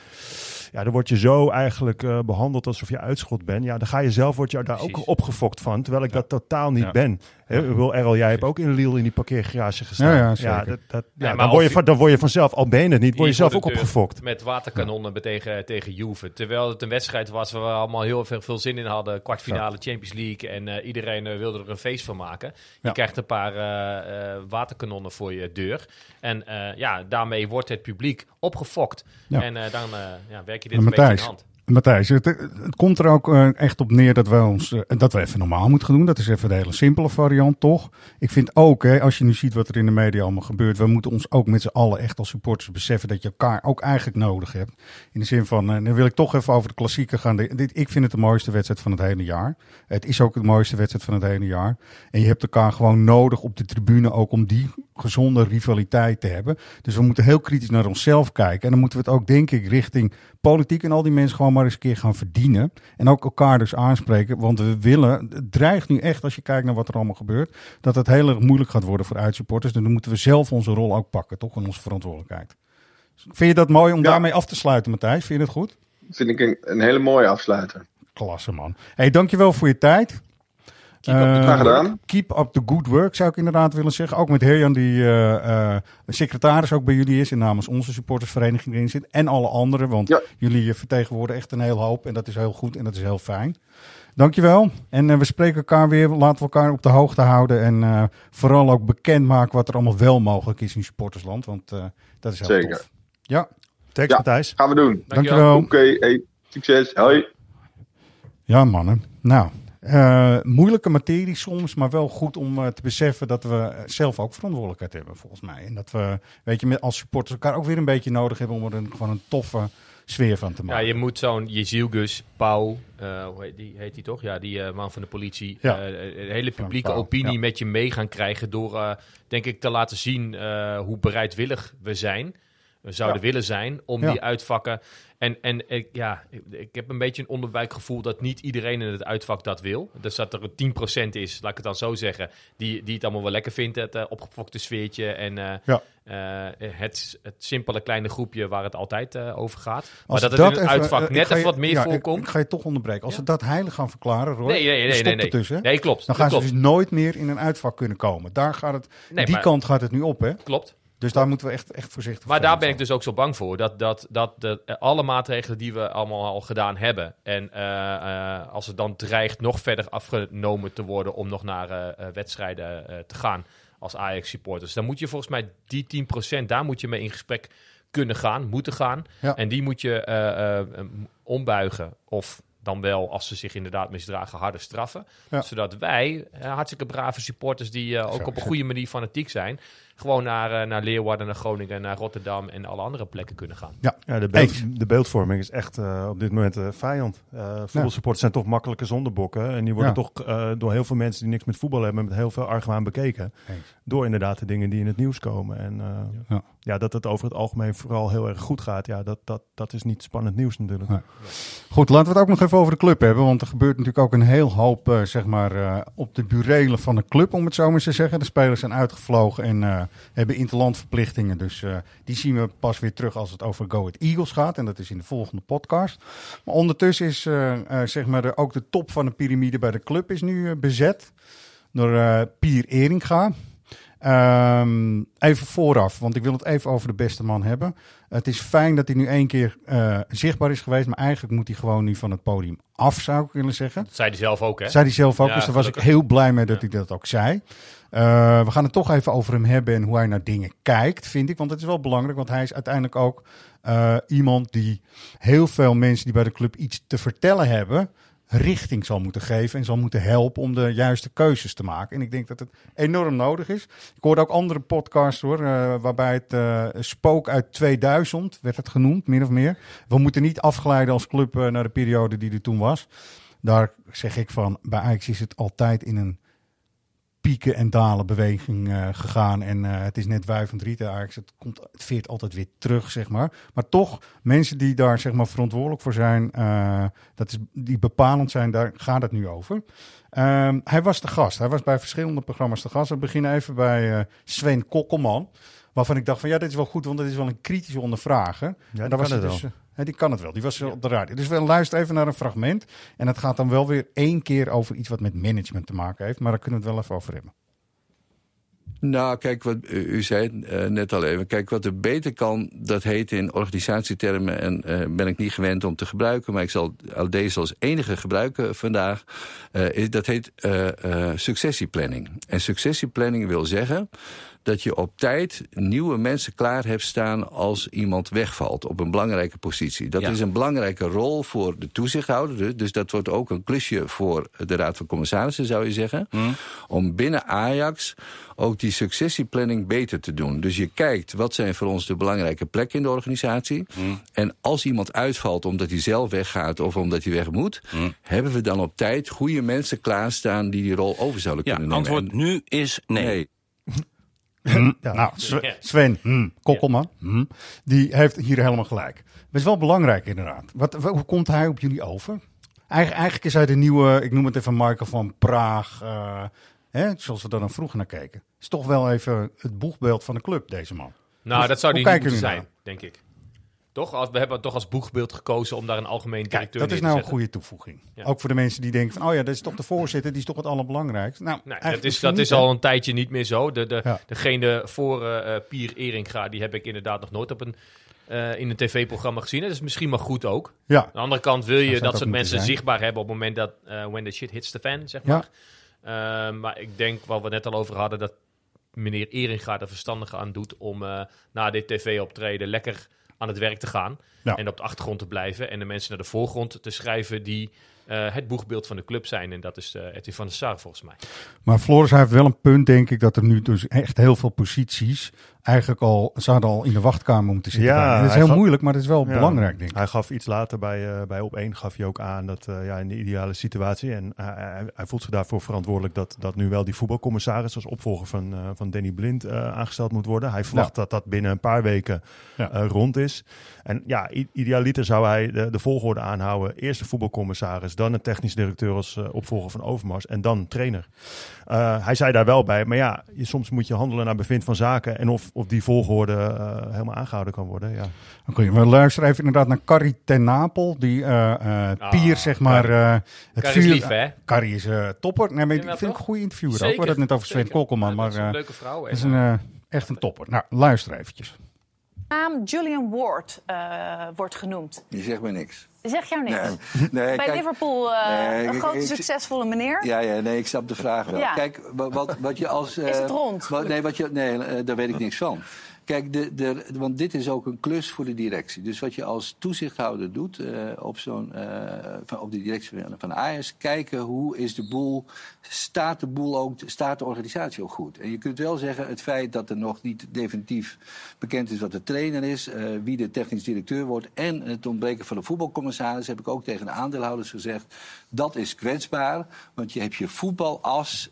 Ja, dan word je zo eigenlijk eh, behandeld alsof je uitschot bent. Ja, dan ga je zelf wordt je daar Precies. ook opgefokt van. Terwijl ik dat totaal niet Ja. ben. Wil Errol, jij hebt ook in Lille in die parkeergarage gestaan. Ja, ja, zeker. dat, dat, Ja, dan, word je, van- dan word je vanzelf, al ben je het niet, word je zelf ook opgefokt. Met waterkanonnen tegen, tegen Juve. Terwijl het een wedstrijd was waar we allemaal heel veel, veel zin in hadden. Kwartfinale Champions League. En eh, iedereen eh, wilde er een feest van maken. Je Ja. krijgt een paar eh, eh, waterkanonnen voor je deur. En eh, ja, daarmee wordt het publiek opgefokt. Ja. En eh, dan eh, ja, werk je dit En een beetje in de hand. Matthijs, het, het komt er ook eh, echt op neer dat we, ons, eh, dat we even normaal moeten gaan doen. Dat is even de hele simpele variant, toch? Ik vind ook, hè, als je nu ziet wat er in de media allemaal gebeurt, we moeten ons ook met z'n allen echt als supporters beseffen dat je elkaar ook eigenlijk nodig hebt. In de zin van, eh, dan wil ik toch even over de klassieker gaan. Dit, ik vind het de mooiste wedstrijd van het hele jaar. Het is ook de mooiste wedstrijd van het hele jaar. En je hebt elkaar gewoon nodig op de tribune ook om die gezonde rivaliteit te hebben. Dus we moeten heel kritisch naar onszelf kijken. En dan moeten we het ook, denk ik, richting politiek en al die mensen gewoon maar eens een keer gaan verdienen. En ook elkaar dus aanspreken. Want we willen, het dreigt nu echt, als je kijkt naar wat er allemaal gebeurt, dat het heel erg moeilijk gaat worden voor uitsupporters. En dan moeten we zelf onze rol ook pakken, toch? En onze verantwoordelijkheid. Vind je dat mooi om Ja. daarmee af te sluiten, Matthijs? Vind je dat goed? Vind ik een, een hele mooie afsluiter. Klasse, man. hey, dankjewel voor je tijd. Keep up the Eh. Keep up the good work, zou ik inderdaad willen zeggen. Ook met Herjan, die eh, eh, secretaris ook bij jullie is en namens onze supportersvereniging erin zit. En alle anderen, want Ja. jullie vertegenwoordigen echt een heel hoop. En dat is heel goed en dat is heel fijn. Dankjewel. En we spreken elkaar weer. Laten we elkaar op de hoogte houden. En eh, vooral ook bekendmaken wat er allemaal wel mogelijk is in supportersland. Want eh, dat is heel Zeker. tof. Ja, Thanks Ja. Matthijs. Gaan we doen. dankjewel. Oké, hey, succes. Hoi. Ja, mannen. Nou, eh, moeilijke materie soms, maar wel goed om eh, te beseffen dat we zelf ook verantwoordelijkheid hebben, volgens mij. En dat we, weet je, met, als supporters elkaar ook weer een beetje nodig hebben om er een, gewoon een toffe sfeer van te Ja, maken. je moet zo'n Jezilgus, Pauw, eh, hoe heet die, heet die toch? Ja, die man van de politie. Ja. de hele publieke Pauw, opinie ja. met je mee gaan krijgen door, denk ik, te laten zien hoe bereidwillig we zijn. We zouden willen zijn om Ja. die uitvakken. En, en ik, ja, ik, ik heb een beetje een onderbuikgevoel dat niet iedereen in het uitvak dat wil. Dus dat er een 10% is, laat ik het dan zo zeggen, die, die het allemaal wel lekker vindt, het uh, opgefokte sfeertje en eh, Ja. eh, het, het simpele kleine groepje waar het altijd eh, over gaat. Als maar dat we het in het even, uitvak eh, net je- even wat meer ja, voorkomt. Ik, ga je toch onderbreken. Als Ja. we dat heilig gaan verklaren, Roy, Nee, nee, nee, nee, nee, nee. dus, klopt. Dan dat gaan ze dus nooit meer in een uitvak kunnen komen. Daar gaat het, Nee, die maar- kant gaat het nu op, hè? Klopt. Dus daar moeten we echt, echt voorzichtig Maar voor daar ben ik dus ook zo bang voor. Dat, dat, dat de, eh, alle maatregelen die we allemaal al gedaan hebben. En eh, eh, als het dan dreigt nog verder afgenomen te worden om nog naar wedstrijden te gaan als Ajax-supporters. Dan moet je volgens mij die 10%, daar moet je mee in gesprek kunnen gaan, moeten gaan. Ja. En die moet je ombuigen. Of dan wel, als ze zich inderdaad misdragen, harder straffen. Ja. Zodat wij, hartstikke brave supporters die ook op een goede manier fanatiek zijn, gewoon naar, eh, naar Leeuwarden, naar Groningen, naar Rotterdam en alle andere plekken kunnen gaan. Ja, Ja, de, beeld, de beeldvorming is echt eh, op dit moment eh, vijand. Eh voetbalsupporters zijn toch makkelijke zondebokken. En die worden Ja. toch eh, door heel veel mensen die niks met voetbal hebben... met heel veel argwaan bekeken. Eens. Door inderdaad de dingen die in het nieuws komen. En eh, Ja. ja. dat het over het algemeen vooral heel erg goed gaat... ja, dat, dat, dat is niet spannend nieuws natuurlijk. Nee. Goed, laten we het ook nog even over de club hebben. Want er gebeurt natuurlijk ook een heel hoop zeg maar, eh, op de burelen van de club, om het zo maar eens te zeggen. De spelers zijn uitgevlogen en eh, hebben interlandverplichtingen. Dus eh, die zien we pas weer terug als het over Go Ahead Eagles gaat. En dat is in de volgende podcast. Maar ondertussen is eh, eh, zeg maar de, ook de top van de piramide bij de club is nu eh, bezet door eh Pier Eringa. Ehm, even vooraf, want ik wil het even over de beste man hebben. Het is fijn dat hij nu één keer eh, zichtbaar is geweest, maar eigenlijk moet hij gewoon nu van het podium af, zou ik willen zeggen. Dat zei hij zelf ook, hè? Zei hij zelf ook, Ja, dus daar was ik heel blij mee dat Ja. hij dat ook zei. Eh, we gaan het toch even over hem hebben en hoe hij naar dingen kijkt, vind ik. Want het is wel belangrijk, want hij is uiteindelijk ook eh, iemand die heel veel mensen die bij de club iets te vertellen hebben, richting zal moeten geven en zal moeten helpen om de juiste keuzes te maken. En ik denk dat het enorm nodig is. Ik hoorde ook andere podcasts hoor, eh, waarbij het spook uit 2000 werd het genoemd, min of meer. We moeten niet afglijden als club naar de periode die er toen was. Daar zeg ik van, bij Ajax is het altijd in een pieken en dalen beweging eh, gegaan. En eh, het is net wuivend riet, Ajax. Het, komt, het veert altijd weer terug, zeg maar. Maar toch, mensen die daar zeg maar, verantwoordelijk voor zijn, eh, dat is, die bepalend zijn, daar gaat het nu over. Ehm, hij was de gast. Hij was bij verschillende programma's de gast. We beginnen even bij Sven Kokkelman. Waarvan ik dacht van ja, dit is wel goed, want dit is wel een kritische ondervrager. Ja, En die daar was kan het dus, wel. eh, hè, die kan het wel. Die was eh, op de radio. Dus we luisteren even naar een fragment. En het gaat dan wel weer één keer over iets wat met management te maken heeft. Maar daar kunnen we het wel even over hebben. Nou, kijk, wat u zei eh, net al even. Kijk, wat er beter kan, dat heet in organisatietermen... en eh, ben ik niet gewend om te gebruiken... maar ik zal al deze als enige gebruiken vandaag... eh, is, dat heet eh, eh, successieplanning. En successieplanning wil zeggen dat je op tijd nieuwe mensen klaar hebt staan als iemand wegvalt op een belangrijke positie. Dat Ja. is een belangrijke rol voor de toezichthouder. dus- dat wordt ook een klusje voor de Raad van Commissarissen, zou je zeggen. Om binnen Ajax ook die successieplanning beter te doen. Dus je kijkt, wat zijn voor ons de belangrijke plekken in de organisatie? En als iemand uitvalt omdat hij zelf weggaat of omdat hij weg moet... hebben we dan op tijd goede mensen klaarstaan die die rol over zouden Ja, kunnen nemen. antwoord nu is nee. nee. *laughs* Nou, Sven, hm, Kokkelman, hm, die heeft hier helemaal gelijk. Dat is wel belangrijk inderdaad. Wat, wa- hoe komt hij op jullie over? Eigen- eigenlijk is hij de nieuwe, ik noem het even Michael van Praag, eh, hè, zoals we daar dan vroeger naar keken. Is toch wel even het boegbeeld van de club, deze man. Nou, dat zou die moeten zijn, denk ik. Toch? Als, we hebben toch als boegbeeld gekozen om daar een algemeen Kijk, directeur dat is nou een goede toevoeging. Ja. Ook voor de mensen die denken van, oh ja, dat is toch de voorzitter, die is toch het allerbelangrijkste. Nou, Nee, dat is, dat is hè? al een tijdje niet meer zo. De, de, Ja. Degene voor eh, eh, Pier Eringa, die heb ik inderdaad nog nooit op een eh, in een tv-programma gezien. Dat is misschien maar goed ook. Ja, Aan de andere kant wil je dat ook soort mensen zijn. zichtbaar hebben op het moment dat eh, when the shit hits the fan, zeg maar. Maar ik denk, wat we net al over hadden, dat meneer Eringa er verstandig aan doet om na dit tv-optreden lekker aan het werk te gaan. Ja. En op de achtergrond te blijven en de mensen naar de voorgrond te schrijven die eh, het boegbeeld van de club zijn. En dat is uh, Edwin van der Sar volgens mij. maar Floris heeft wel een punt, denk ik, dat er nu dus echt heel veel posities eigenlijk al zouden al in de wachtkamer moeten zitten. Ja, dat is heel moeilijk, maar dat is wel Ja. belangrijk, denk ik. Hij gaf iets later bij, eh, bij Op 1 gaf hij ook aan dat eh, ja, in de ideale situatie. En hij- hij, hij voelt zich daarvoor verantwoordelijk dat, dat nu wel die voetbalcommissaris als opvolger van, eh, van Danny Blind eh, aangesteld moet worden. Hij verwacht dat dat binnen een paar weken Ja. eh, rond is. En ja, idealiter zou hij de, de volgorde aanhouden. Eerst de voetbalcommissaris, dan een technisch directeur als eh, opvolger van Overmars en dan trainer. Eh, hij zei daar wel bij, maar ja, je, soms moet je handelen naar bevind van zaken. En of, of die volgorde eh, helemaal aangehouden kan worden. Ja. Oké, we luisteren even inderdaad naar Carrie ten Napel, die eh, eh, Ah, Pier, zeg maar, eh, het Carrie is vuur... lief, hè? Carrie is topper. Nee, maar ik vind ik een goede interviewer ook. We Zeker, hadden het net over Sven zeker. Kokkelman, Ja, maar dat is een eh, leuke vrouw. het is en, een, echt een topper. Nou, luister eventjes. naam Julian Ward eh, wordt genoemd. Die zegt mij niks. Zeg jou niks. Nee, nee, Bij kijk, Liverpool eh, nee, een grote succesvolle meneer. Ja, ja, nee, ik snap de vraag wel. Ja. Kijk, wa- wat, wat je als... Is het eh, rond? wat- nee, wat je, nee eh, daar weet ik niks van. Kijk, de, de, want dit is ook een klus voor de directie. Dus wat je als toezichthouder doet eh, op, zo'n, eh, van, op de directie van- van Ajax... kijken hoe is de boel, staat de boel ook, staat de organisatie ook goed. En je kunt wel zeggen, het feit dat er nog niet definitief bekend is wat de trainer is... eh, wie de technisch directeur wordt en het ontbreken van de voetbalcommissaris... heb ik ook tegen de aandeelhouders gezegd, dat is kwetsbaar. Want je hebt je voetbalas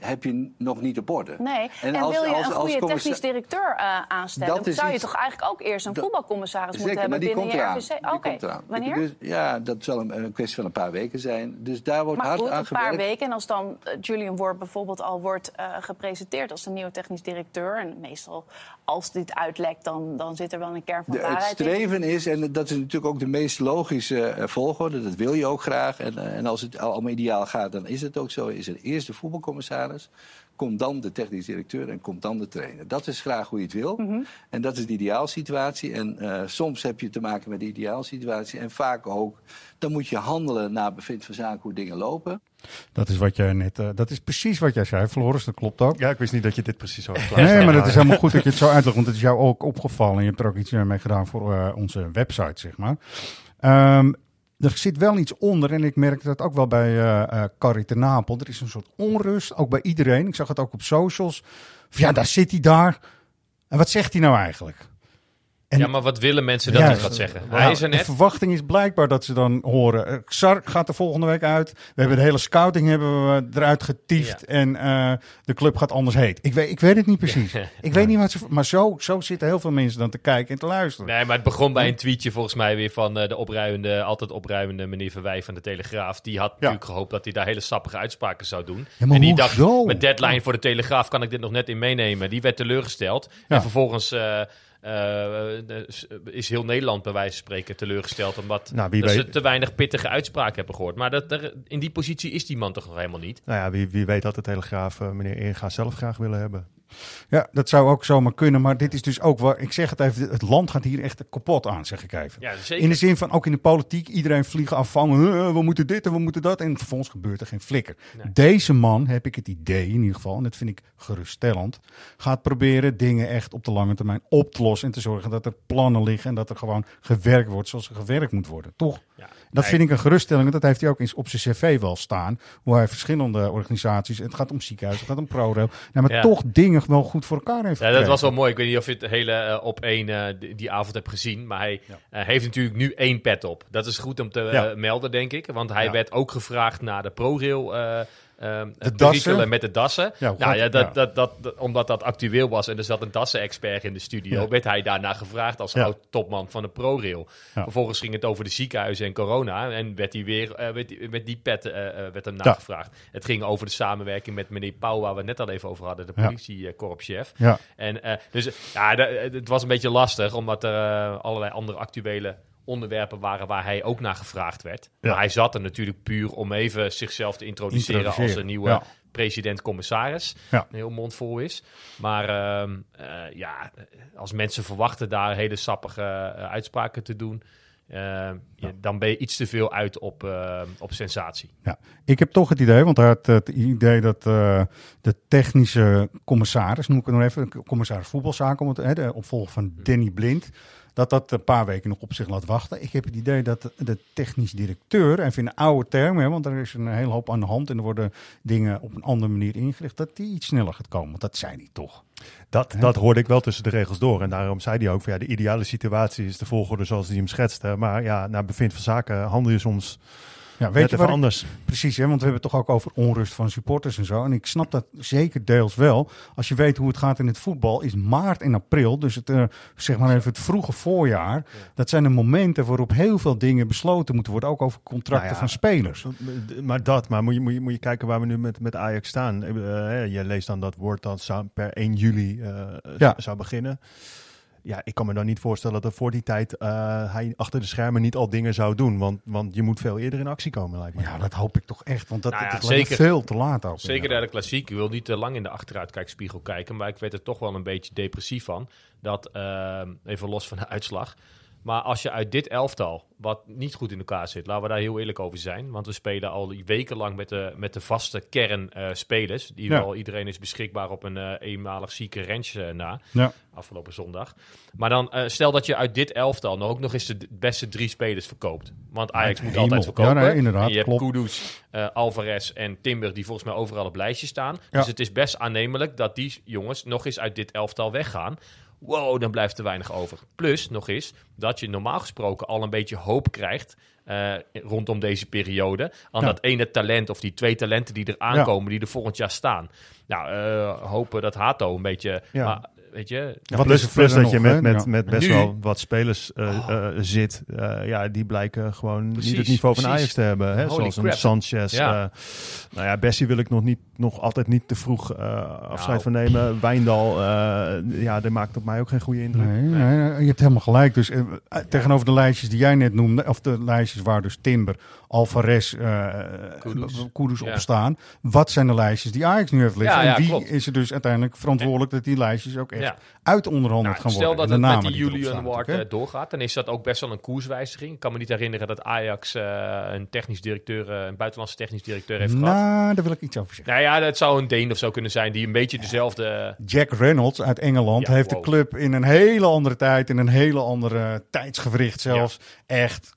heb je nog niet op orde. Nee, en, als- wil je als- een als goede technisch directeur eh, aanstellen... Dat zou je iets- toch eigenlijk ook eerst een voetbalcommissaris Zeker, moeten hebben binnen je eraan. RVC? Oké, wanneer? Dus, ja, dat zal een, een kwestie van een paar weken zijn. Dus daar wordt maar hard goed, aan een paar weken. En als dan eh, Julian Ward bijvoorbeeld al wordt eh, gepresenteerd als de nieuwe technisch directeur... en meestal als dit uitlekt, dan, dan zit er wel een kern van De, het waarheid in. streven is, en dat is natuurlijk ook de meest logische volgorde, dat wil je ook graag. En, en als het allemaal ideaal gaat, dan is het ook zo. Is er eerst de voetbalcommissaris, komt dan de technisch directeur en komt dan de trainer. Dat is graag hoe je het wil. Mhm. En dat is de ideaalsituatie. En eh, soms heb je te maken met de ideaalsituatie. En vaak ook, dan moet je handelen naar bevind van zaken hoe dingen lopen. Dat is wat jij net, eh, dat is precies wat jij zei, Floris. Dat klopt ook. ja, ik wist niet dat je dit precies zo had Nee, maar dat is helemaal goed dat je het zo uitlegt, want het is jou ook opgevallen. En je hebt er ook iets mee gedaan voor eh, onze website, zeg maar. Ehm, er zit wel iets onder en ik merk dat ook wel bij eh Carrie ten Napel. Er is een soort onrust, ook bij iedereen. Ik zag het ook op socials. Ja, daar zit hij daar. En wat zegt hij nou eigenlijk? En- ja, maar wat willen mensen dat Ja, hij gaat zeggen? Nou, Hij is er De net. verwachting is blijkbaar dat ze dan horen. eh, Xar gaat er volgende week uit. We hebben de hele scouting hebben we eruit getiefd. Ja. En eh, de club gaat anders heet. Ik weet, ik weet het niet precies. ik weet niet wat ze. Maar zo, zo zitten heel veel mensen dan te kijken en te luisteren. Nee, maar het begon bij een tweetje volgens mij weer van eh, de opruimende, altijd opruimende meneer Verwij van de Telegraaf. Die had natuurlijk gehoopt dat hij daar hele sappige uitspraken zou doen. Ja, maar en die dacht, met deadline voor de Telegraaf kan ik dit nog net in meenemen. Die werd teleurgesteld. Ja. En vervolgens eh, eh, eh, is heel Nederland bij wijze van spreken teleurgesteld. Omdat Nou, wie dat ze te weinig pittige uitspraken hebben gehoord. Maar dat, er- in die positie is die man toch nog helemaal niet. Nou ja, wie, wie weet dat de Telegraaf eh, meneer Inga zelf graag willen hebben. Ja, dat zou ook zomaar kunnen. Maar dit is dus ook wel. Ik zeg het even. Het land gaat hier echt kapot aan, zeg ik even. Ja, zeker. In de zin van ook in de politiek, iedereen vliegen af van "Eh, we moeten dit en we moeten dat. En vervolgens gebeurt er geen flikker. Nee. Deze man, heb ik het idee in ieder geval, en dat vind ik geruststellend, gaat proberen dingen echt op de lange termijn op te lossen. En te zorgen dat er plannen liggen en dat er gewoon gewerkt wordt zoals er gewerkt moet worden. Toch? Ja. Dat vind ik een geruststelling. Dat heeft hij ook eens op zijn cv wel staan. Hoe hij verschillende organisaties, het gaat om ziekenhuizen, het gaat om ProRail. Nou, maar Ja. toch dingen wel goed voor elkaar heeft Ja, dat was wel mooi. Ik weet niet of je het hele eh, op één eh, die, die avond hebt gezien. Maar hij eh, heeft natuurlijk nu één pet op. Dat is goed om te melden, denk ik. Want hij werd ook gevraagd naar de ProRail. Eh eh, dassen? perikelen met de dassen. Ja, nou ja, dat, ja. Dat, dat, dat- omdat dat actueel was en er zat een dassen-expert in de studio, Ja. werd hij daarna gevraagd als oud-topman van de ProRail. Vervolgens ging het over de ziekenhuizen en corona en werd hij weer eh, werd die- met die pet eh, eh, werd hem nagevraagd. Het ging over de samenwerking met meneer Pauw, waar we het net al even over hadden, de politiekorpschef. Ja. En eh, dus ja, het was een beetje lastig, omdat er eh, allerlei andere actuele onderwerpen waren waar hij ook naar gevraagd werd. Ja. Maar hij zat er natuurlijk puur om even zichzelf te introduceren, als een nieuwe ja. president-commissaris. Ja. Heel mond vol is. Maar ehm, eh, ja, als mensen verwachten daar hele sappige eh, uitspraken te doen... eh, ja, dan ben je iets te veel uit op, op sensatie. Ja, ik heb toch het idee, want hij had het idee dat de technische commissaris, noem ik het nog even, commissaris voetbalzaken, om het, hè, de opvolger van Danny Blind, dat dat een paar weken nog op zich laat wachten. Ik heb het idee dat de, technisch directeur, even in oude termen, hè, want er is een hele hoop aan de hand en er worden dingen op een andere manier ingericht, dat die iets sneller gaat komen. Want dat zei hij toch. Dat, dat hoorde ik wel tussen de regels door. En daarom zei hij ook van ja, de ideale situatie is de volgorde zoals hij hem schetste. Maar ja, naar bevind van zaken handel je soms Ja, weet je wat ik- anders. Precies, hè, want we hebben het toch ook over onrust van supporters en zo. En ik snap dat zeker deels wel. Als je weet hoe het gaat in het voetbal, is maart en april, dus het, eh, zeg maar even het vroege voorjaar. Dat zijn de momenten waarop heel veel dingen besloten moeten worden, ook over contracten Nou ja, van spelers. Maar dat, maar moet je, moet je, moet je kijken waar we nu met, met Ajax staan. Eh, eh, je leest dan dat woord dat per 1 juli Ja. zou beginnen. Ja, ik kan me dan niet voorstellen dat er voor die tijd eh, hij achter de schermen niet al dingen zou doen. Want, want je moet veel eerder in actie komen, lijkt me. Ja, dat hoop ik toch echt, want dat, Nou ja, dat lijkt me zeker. veel te laat ook. Zeker naar de klassiek. Ik wil niet te lang in de achteruitkijkspiegel kijken. Maar ik werd er toch wel een beetje depressief van. Dat, ehm, even los van de uitslag. Maar als je uit dit elftal, wat niet goed in elkaar zit, laten we daar heel eerlijk over zijn. Want we spelen al wekenlang met de, met de vaste kern eh, spelers. Die Ja. wel, iedereen is beschikbaar op een eh, eenmalig zieke ranch eh, na. Ja. Afgelopen zondag. Maar dan stel dat je uit dit elftal nog ook nog eens de beste drie spelers verkoopt. Want Ajax moet hemel. altijd verkopen. Ja, nee, inderdaad, En je hebt klopt. Kudus, eh, Alvarez en Timber die volgens mij overal op lijstje staan. Ja. Dus het is best aannemelijk dat die jongens nog eens uit dit elftal weggaan. Wow, dan blijft er weinig over. Plus nog eens dat je normaal gesproken al een beetje hoop krijgt eh, rondom deze periode. Aan Ja. dat ene talent of die twee talenten die er aankomen, die er volgend jaar staan. Nou, eh, hopen dat Hato een beetje... Ja. Maar, weet je, Ja, Wat plus is plus verder dat je met, met, met best Nu- wel wat spelers eh, Oh. eh, zit. eh, ja, die blijken gewoon Precies, niet het niveau van precies. Ajax te hebben. Hè? Holy Zoals een. Sanchez. Ja. eh, nou ja, Bessie wil ik nog, niet, nog altijd niet te vroeg eh, afscheid Nou. van nemen. Wijndal, eh, ja, die maakt op mij ook geen goede indruk. Nee, nee, je hebt helemaal gelijk. Dus tegenover de lijstjes die jij net noemde, of de lijstjes waar dus Timber, Alvarez, eh Kudus. Kudus Ja. op staan. Wat zijn de lijstjes die Ajax nu heeft liggen? Ja, ja, en wie klopt. is er dus uiteindelijk verantwoordelijk dat die lijstjes ook echt Ja. uit onderhandeld Nou, gaan stel worden? dat het met die Julian Ward eh, doorgaat, dan is dat ook best wel een koerswijziging. Ik kan me niet herinneren dat Ajax eh, een technisch directeur, eh, een buitenlandse technisch directeur heeft gehad. Nou, daar wil ik iets over zeggen. Nou ja, dat zou een Deen of zo kunnen zijn die een beetje dezelfde... Jack Reynolds uit Engeland Ja, heeft wow. de club in een hele andere tijd, in een hele andere tijdsgewricht zelfs, echt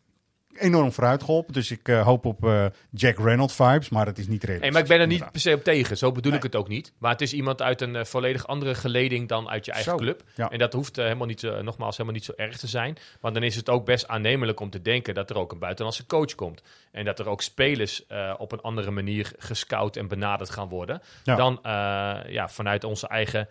enorm vooruit geholpen. Dus ik eh, hoop op eh, Jack Reynolds vibes, maar het is niet realistisch. Nee, maar ik ben er niet inderdaad. per se op tegen. Zo bedoel ik het ook niet. Maar het is iemand uit een eh, volledig andere geleding dan uit je eigen Zo, club. ja. En dat hoeft helemaal niet, zo- nogmaals helemaal niet zo erg te zijn. Want dan is het ook best aannemelijk om te denken dat er ook een buitenlandse coach komt. En dat er ook spelers eh, op een andere manier gescout en benaderd gaan worden. Ja. Dan eh, ja, vanuit onze eigen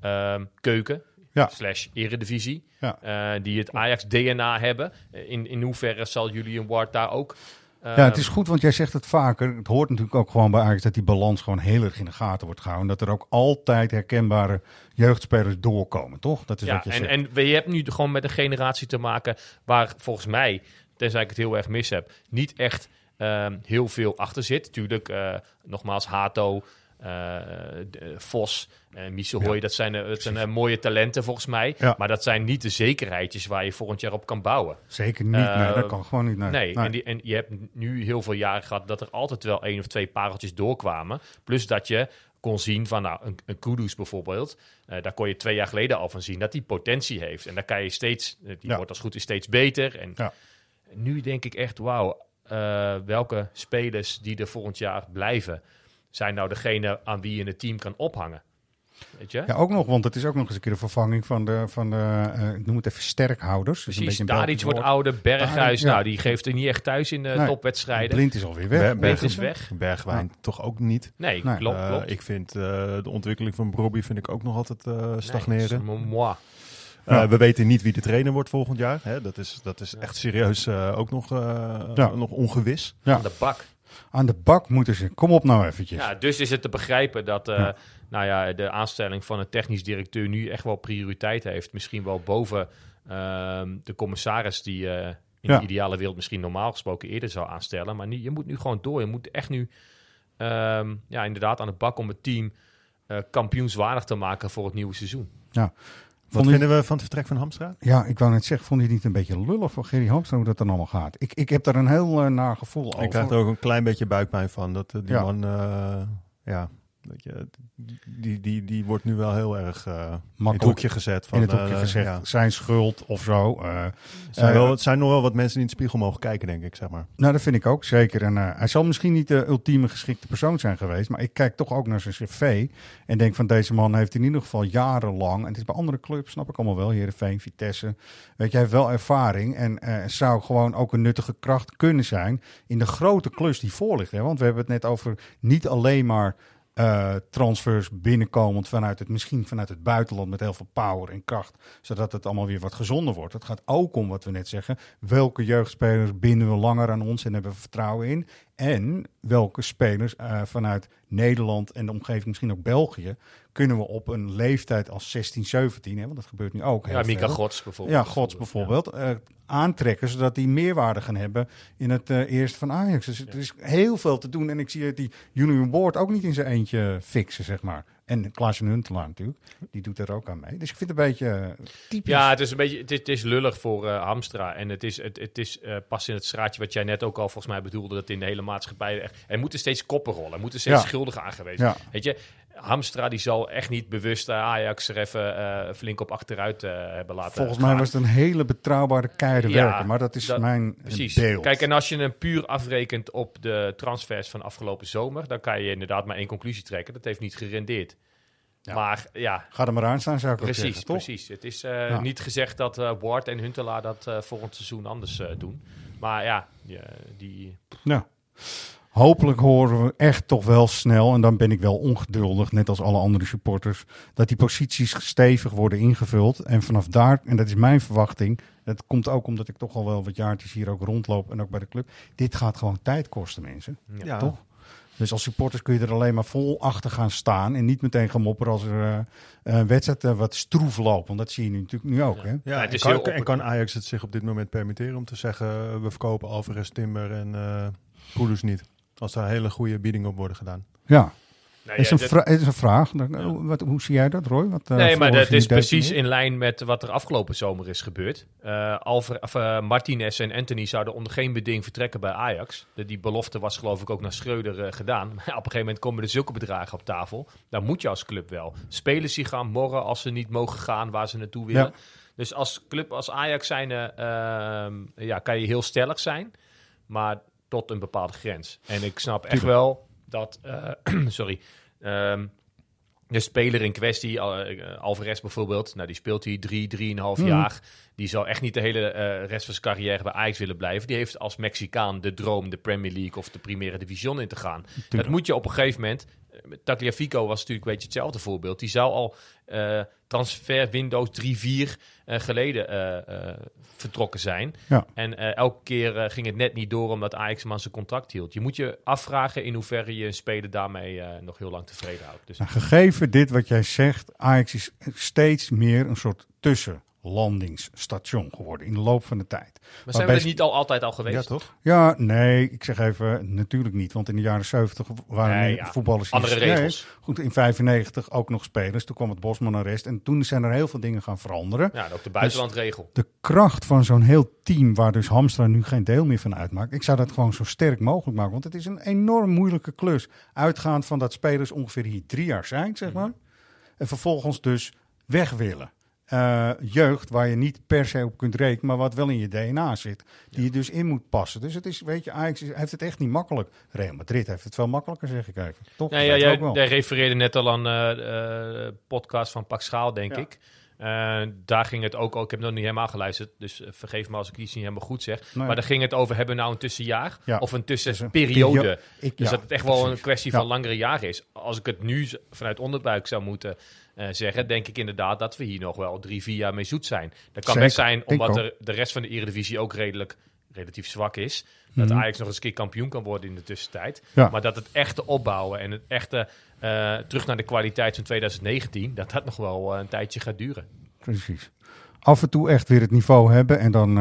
ehm, keuken. Ja. Slash eredivisie. Ja. eh, die het Ajax-DNA hebben. Eh, In, in hoeverre zal Julian Ward daar ook... eh, Ja, het is goed, want jij zegt het vaker. Het hoort natuurlijk ook gewoon bij Ajax dat die balans gewoon heel erg in de gaten wordt gehouden. Dat er ook altijd herkenbare jeugdspelers doorkomen, toch? Dat is Ja, wat je en, zegt. en je hebt nu gewoon met een generatie te maken waar volgens mij, tenzij ik het heel erg mis heb, niet echt ehm, heel veel achter zit. Tuurlijk, nogmaals, Hato, eh, eh, Vos, Misehoy, dat zijn, eh, dat zijn mooie talenten volgens mij. Ja. Maar dat zijn niet de zekerheidjes waar je volgend jaar op kan bouwen. Zeker niet, nee, dat kan gewoon niet. Nee, Nee, Nee. En, die, en je hebt nu heel veel jaren gehad dat er altijd wel één of twee pareltjes doorkwamen. Plus dat je kon zien van nou, een, een Kudus bijvoorbeeld. daar kon je twee jaar geleden al van zien dat die potentie heeft. En daar kan je steeds, die Ja. wordt als goed is steeds beter. En Ja. nu denk ik echt, wauw, welke spelers die er volgend jaar blijven, zijn nou degene aan wie je het team kan ophangen. Weet je? Ja, ook nog, want het is ook nog eens een keer de vervanging van de, van de eh, ik noem het even sterkhouders. Dus een Precies, Tadic wordt ouder, Berghuis, ja. nou, die geeft er niet echt thuis in de Nee. topwedstrijden. Blind is alweer weg. Ber- Blind is weg. Bergwijn toch ook niet. Nee, Nee. klopt, Eh, klopt. ik vind eh, de ontwikkeling van Brobbey vind ik ook nog altijd eh, Nee, stagneren. Eh, Ja. we weten niet wie de trainer wordt volgend jaar. Hè? Dat is, dat is echt serieus eh, ook nog, eh, Ja. nog ongewis. Ja. Aan de bak. Aan de bak moeten ze. Kom op nou eventjes. Ja, dus is het te begrijpen dat eh, Ja. nou ja, de aanstelling van een technisch directeur nu echt wel prioriteit heeft. Misschien wel boven ehm, de commissaris die eh, in Ja. de ideale wereld misschien normaal gesproken eerder zou aanstellen. Maar nu, je moet nu gewoon door. Je moet echt nu ehm, ja, inderdaad aan de bak om het team eh, kampioenswaardig te maken voor het nieuwe seizoen. Wat vinden we van het vertrek van Hamstra? Ja, ik wou net zeggen, vond je het niet een beetje lullig voor Gerry Hamstra hoe dat dan allemaal gaat? Ik, ik heb daar een heel eh, naar gevoel over. Ik krijg er ook een klein beetje buikpijn van. Dat eh, die Ja. man, eh, ja, weet je, die, die, die wordt nu wel heel erg eh, in het Makkelijk hoekje gezet. Van, in het hoekje eh, gezegd, ja. zijn schuld of zo. Het zijn, wel, het zijn nog wel wat mensen die in de spiegel mogen kijken, denk ik, zeg maar. Nou, dat vind ik ook zeker. En hij zal misschien niet de ultieme geschikte persoon zijn geweest, maar ik kijk toch ook naar zijn cv en denk van deze man heeft in ieder geval jarenlang, en het is bij andere clubs, snap ik allemaal wel, Heerenveen, Vitesse, weet je, hij heeft wel ervaring en zou gewoon ook een nuttige kracht kunnen zijn in de grote klus die voor ligt. Hè? Want we hebben het net over niet alleen maar eh, transfers binnenkomend vanuit het, misschien vanuit het buitenland met heel veel power en kracht, zodat het allemaal weer wat gezonder wordt. Het gaat ook om wat we net zeggen. Welke jeugdspelers binden we langer aan ons en hebben we vertrouwen in? En welke spelers eh, vanuit Nederland en de omgeving, misschien ook België, kunnen we op een leeftijd als 16, 17, hè, want dat gebeurt nu ook. heel Ja, Mika. Gods bijvoorbeeld. Ja, Gods bijvoorbeeld. eh, aantrekken, zodat die meerwaarde gaan hebben in het eh, eerste van Ajax. Dus er is heel veel te doen. En ik zie die Junior Board ook niet in zijn eentje fixen, zeg maar. En Klaas Huntelaar natuurlijk, die doet er ook aan mee. Dus ik vind het een beetje eh, typisch. Ja, het is een beetje het is, het is lullig voor eh, Hamstra. En het is, het, het is eh, pas in het straatje wat jij net ook al volgens mij bedoelde, dat in de hele maatschappij echt. Er moeten steeds koppen rollen. Er moeten steeds Ja. schuldigen aangewezen. Ja. Weet je, Hamstra die zal echt niet bewust eh, Ajax er even eh, flink op achteruit eh, hebben laten Volgens gaan. mij was het een hele betrouwbare keiharde Ja, werker, maar dat is dat- mijn Precies. beeld. Kijk, en als je hem puur afrekent op de transfers van afgelopen zomer, dan kan je inderdaad maar één conclusie trekken. Dat heeft niet gerendeerd. Ja. Maar ja, Ga er maar aan staan, zou ik ook Precies, zeggen, toch? precies. Het is Ja. niet gezegd dat Ward en Huntelaar dat volgend seizoen anders doen. Maar ja, ja, die... Ja. Hopelijk horen we echt toch wel snel, en dan ben ik wel ongeduldig, net als alle andere supporters, dat die posities stevig worden ingevuld. En vanaf daar, en dat is mijn verwachting, dat komt ook omdat ik toch al wel wat jaartjes hier ook rondloop en ook bij de club. Dit gaat gewoon tijd kosten, mensen. Ja, Toch? Dus als supporters kun je er alleen maar vol achter gaan staan en niet meteen gaan mopperen als er eh, een wedstrijd eh, wat stroef loopt. Want dat zie je nu natuurlijk nu ook. Hè? Ja, Ja, het en, is kan, heel en kan Ajax het zich op dit moment permitteren om te zeggen... eh, we verkopen Alvarez, Timber en eh Kudus niet? Als daar hele goede biedingen op worden gedaan. Ja, Nee, is, ja, een dat- vra- is een vraag. Wat, hoe zie jij dat, Roy? Wat, eh, nee, maar dat is precies in lijn met wat er afgelopen zomer is gebeurd. Eh Alver, of, eh, Martinez en Anthony zouden onder geen beding vertrekken bij Ajax. De, die belofte was geloof ik ook naar Schreuder gedaan. *laughs* Maar op een gegeven moment komen er zulke bedragen op tafel. Dan moet je als club wel. Spelers die gaan morren als ze niet mogen gaan waar ze naartoe willen. Ja. Dus als club als Ajax zijn, ja, kan je heel stellig zijn. Maar tot een bepaalde grens. En ik snap echt Tuurlijk. wel dat... eh, *clears throat* sorry. ehm, de speler in kwestie, uh, Alvarez bijvoorbeeld, nou, die speelt hier drie, drieënhalf Mhm. jaar. Die zou echt niet de hele eh, rest van zijn carrière bij Ajax willen blijven. Die heeft als Mexicaan de droom de Premier League of de Primera Division in te gaan. Dat moet je op een gegeven moment... eh, Tagliafico was natuurlijk een beetje hetzelfde voorbeeld. Die zou al eh transfer windows 3, 4 eh, geleden eh, eh, vertrokken zijn. Ja. En elke keer ging het net niet door omdat Ajax hem aan zijn contract hield. Je moet je afvragen in hoeverre je een speler daarmee nog heel lang tevreden houdt. Dus Nou, gegeven dit wat jij zegt, Ajax is steeds meer een soort tussenlandingsstation geworden in de loop van de tijd. maar zijn we er niet al altijd al geweest? Ja, toch? Ja, nee, ik zeg even natuurlijk niet, want in de jaren 70 waren Nee, ja. voetballers hier- Andere Nee, regels. goed, in 95 ook nog spelers. Toen kwam het Bosman-arrest en toen zijn er heel veel dingen gaan veranderen. Ja, en ook de buitenlandregel. De kracht van zo'n heel team, waar dus Hamstra nu geen deel meer van uitmaakt. Ik zou dat gewoon zo sterk mogelijk maken. Want het is een enorm moeilijke klus. Uitgaand van dat spelers ongeveer hier drie jaar zijn, zeg maar. En vervolgens dus weg willen. Eh, jeugd waar je niet per se op kunt rekenen, maar wat wel in je DNA zit. Die je dus in moet passen. Dus het is, weet je, Ajax heeft het echt niet makkelijk. Real Madrid heeft het veel makkelijker, zeg ik even. Toch? Nee, ja, jij, refereerde net al aan eh, eh, podcast van Pak Schaal, denk Ja. ik. Daar ging het ook al. Ik heb nog niet helemaal geluisterd, dus vergeef me als ik iets niet helemaal goed zeg. Nee. Maar daar ging het over: hebben we nou een tussenjaar Ja. of een Tussen- tussenperiode? perio- ik- dus ja, dat het echt wel een kwestie Ja. van langere jaren is. Als ik het nu vanuit onderbuik zou moeten eh, zeggen, denk ik inderdaad dat we hier nog wel drie, vier jaar mee zoet zijn. Dat kan best zijn omdat de, de rest van de Eredivisie ook redelijk relatief zwak is. Dat Mhm. Ajax nog eens een keer kampioen kan worden in de tussentijd. Ja. Maar dat het echte opbouwen en het echte eh, terug naar de kwaliteit van 2019, dat dat nog wel eh, een tijdje gaat duren. Precies. af en toe echt weer het niveau hebben. En dan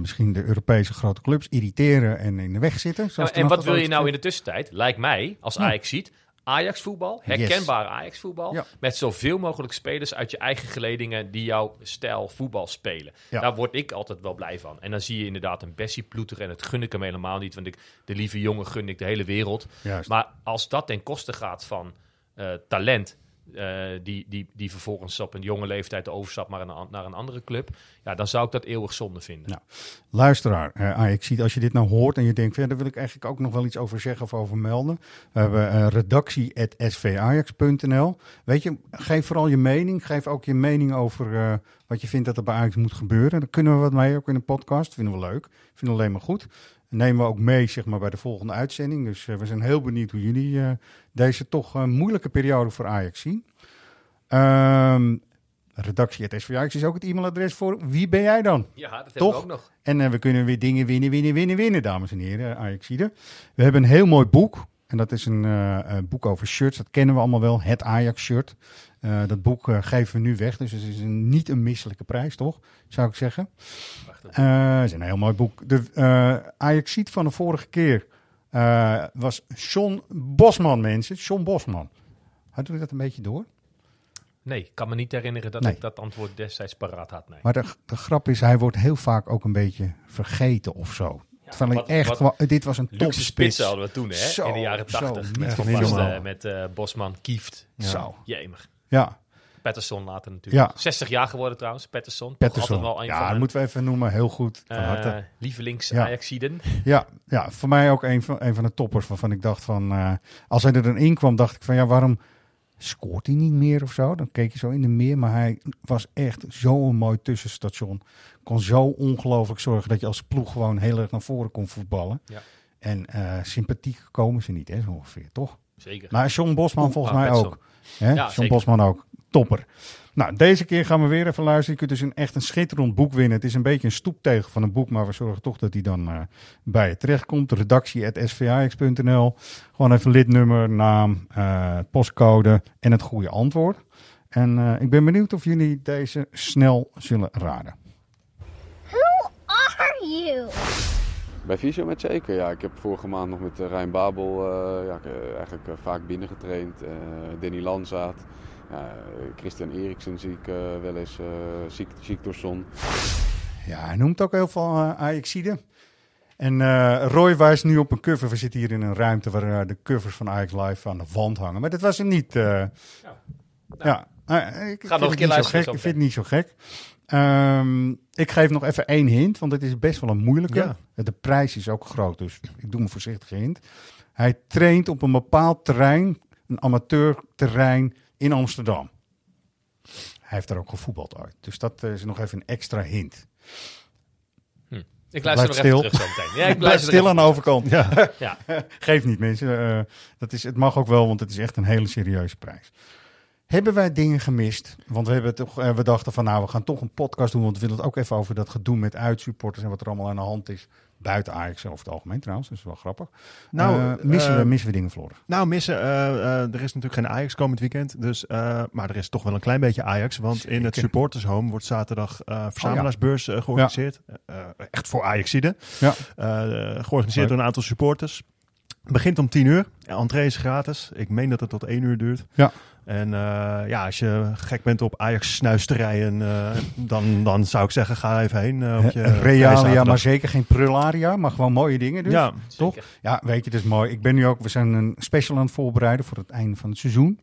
misschien de Europese grote clubs irriteren en in de weg zitten. En wat wil je nou in de tussentijd? Lijkt mij, als Ajax ziet, Ajax voetbal, herkenbaar Ajax voetbal, Ja. met zoveel mogelijk spelers uit je eigen geledingen die jouw stijl voetbal spelen. Ja. Daar word ik altijd wel blij van. En dan zie je inderdaad een Bessie ploeter en dat gun ik hem helemaal niet, want ik, de lieve jongen gun ik de hele wereld. Juist. Maar als dat ten koste gaat van eh, talent, eh, die, die, die vervolgens op een jonge leeftijd overstapt naar een, naar een andere club, ja, dan zou ik dat eeuwig zonde vinden. Luisteraar, eh Ajax ziet als je dit nou hoort en je denkt, ja, daar wil ik eigenlijk ook nog wel iets over zeggen of over melden. We hebben eh redactie.svajax.nl. Weet je, geef vooral je mening. Geef ook je mening over wat je vindt dat er bij Ajax moet gebeuren. Daar kunnen we wat mee, ook in een podcast. Vinden we leuk. Vinden alleen maar goed. Nemen we ook mee zeg maar, bij de volgende uitzending. Dus eh, we zijn heel benieuwd hoe jullie eh, deze toch eh, moeilijke periode voor Ajax zien. Ehm redactie.svajax is ook het e-mailadres voor wie ben jij dan? Ja, dat hebben Toch? we ook nog. En we kunnen weer dingen winnen, winnen, winnen, winnen, dames en heren, Ajaxide. We hebben een heel mooi boek. En dat is een een boek over shirts. Dat kennen we allemaal wel. Het Ajax-shirt. Dat boek geven we nu weg. Dus het is een, niet een misselijke prijs, toch? Zou ik zeggen. Eh, Het is een heel mooi boek. De eh Ajaxiet van de vorige keer eh, was John Bosman, mensen. John Bosman. Hadden we dat een beetje door? Nee, ik kan me niet herinneren dat Nee. ik dat antwoord destijds paraat had. Nee. Maar de, de grap is, hij wordt heel vaak ook een beetje vergeten of zo. Wat- echt, wat dit was een topspits. spitsen hadden we toen, hè? Zo, in de jaren zo, 80. niet Met, vast, eh, met eh, Bosman, Kieft. Zo. Jemig. Ja, Patterson later natuurlijk. Ja. 60 jaar geworden trouwens, Patterson. Patterson. wel een Ja, dat moeten we even noemen. Heel goed. Van harte. eh, lievelings Ja. Ajaxiden. Ja, ja, voor mij ook een van, een van de toppers waarvan ik dacht van... eh, als hij er dan in kwam, dacht ik van ja, waarom scoort hij niet meer of zo? Dan keek je zo in de meer, maar hij was echt zo'n mooi tussenstation. Kon zo ongelooflijk zorgen dat je als ploeg gewoon heel erg naar voren kon voetballen. Ja. En eh, sympathiek komen ze niet, hè, zo ongeveer, toch? Zeker. Maar John Bosman volgens ah, mij ook. Hè? John zeker. Bosman ook. Topper. Nou, deze keer gaan we weer even luisteren. Je kunt dus een echt een schitterend boek winnen. Het is een beetje een stoeptegel van een boek, maar we zorgen toch dat hij dan eh, bij je terechtkomt. Redactie.svax.nl Gewoon even lidnummer, naam, eh, postcode en het goede antwoord. En eh, ik ben benieuwd of jullie deze snel zullen raden. Who are you? Bij Visio zeker, ja. Ik heb vorige maand nog met Rijn Babel eh, ja, eigenlijk vaak binnengetraind. Eh Danny Lanzaat, Christian Eriksen zie ik eh, wel eens, eh Ziek, Ziektorsson. Ja, hij noemt ook heel veel uh, Ajaxide. En eh, Roy wijst nu op een cover. We zitten hier in een ruimte waar eh, de covers van Ajax Live aan de wand hangen. Maar dat was hem niet. eh. ja, eh, ik Ga nog een het keer luisteren gek. Ik vind het niet zo gek. Ehm, ik geef nog even één hint, want het is best wel een moeilijke. Ja. De prijs is ook groot, dus ik doe een voorzichtige hint. Hij traint op een bepaald terrein, een amateurterrein in Amsterdam. Hij heeft daar ook gevoetbald uit. Dus dat eh, is nog even een extra hint. Ik luister nog Blijf even stil. terug zo meteen. Ja, ik *laughs* Blijf stil aan de overkant. Ja. *laughs* Ja. Geeft niet, mensen. Eh, dat is, het mag ook wel, want het is echt een hele serieuze prijs. Hebben wij dingen gemist? Want we, hebben toch, eh, we dachten van nou, we gaan toch een podcast doen. Want we willen het ook even over dat gedoe met uitsupporters en wat er allemaal aan de hand is. Buiten Ajax over het algemeen trouwens, dat is wel grappig. Nou, Eh, missen, we, eh, missen we dingen, Floris? Nou, missen. eh, er is natuurlijk geen Ajax komend weekend. Dus, maar er is toch wel een klein beetje Ajax. Want in het. Supporters Home wordt zaterdag eh verzamelaarsbeurs georganiseerd. Echt voor Ajaxide. Ja. Georganiseerd door een aantal supporters. Begint om 10 uur. Entree is gratis. Ik meen dat het tot 1 uur duurt. Ja. En eh, ja, als je gek bent op Ajax snuisterijen, eh, dan, dan zou ik zeggen, ga even heen. eh, op je Realia, maar zeker geen prularia, maar gewoon mooie dingen dus. Ja, toch? Ja, weet je, het is mooi. Ik ben nu ook, we zijn een special aan het voorbereiden voor het einde van het seizoen.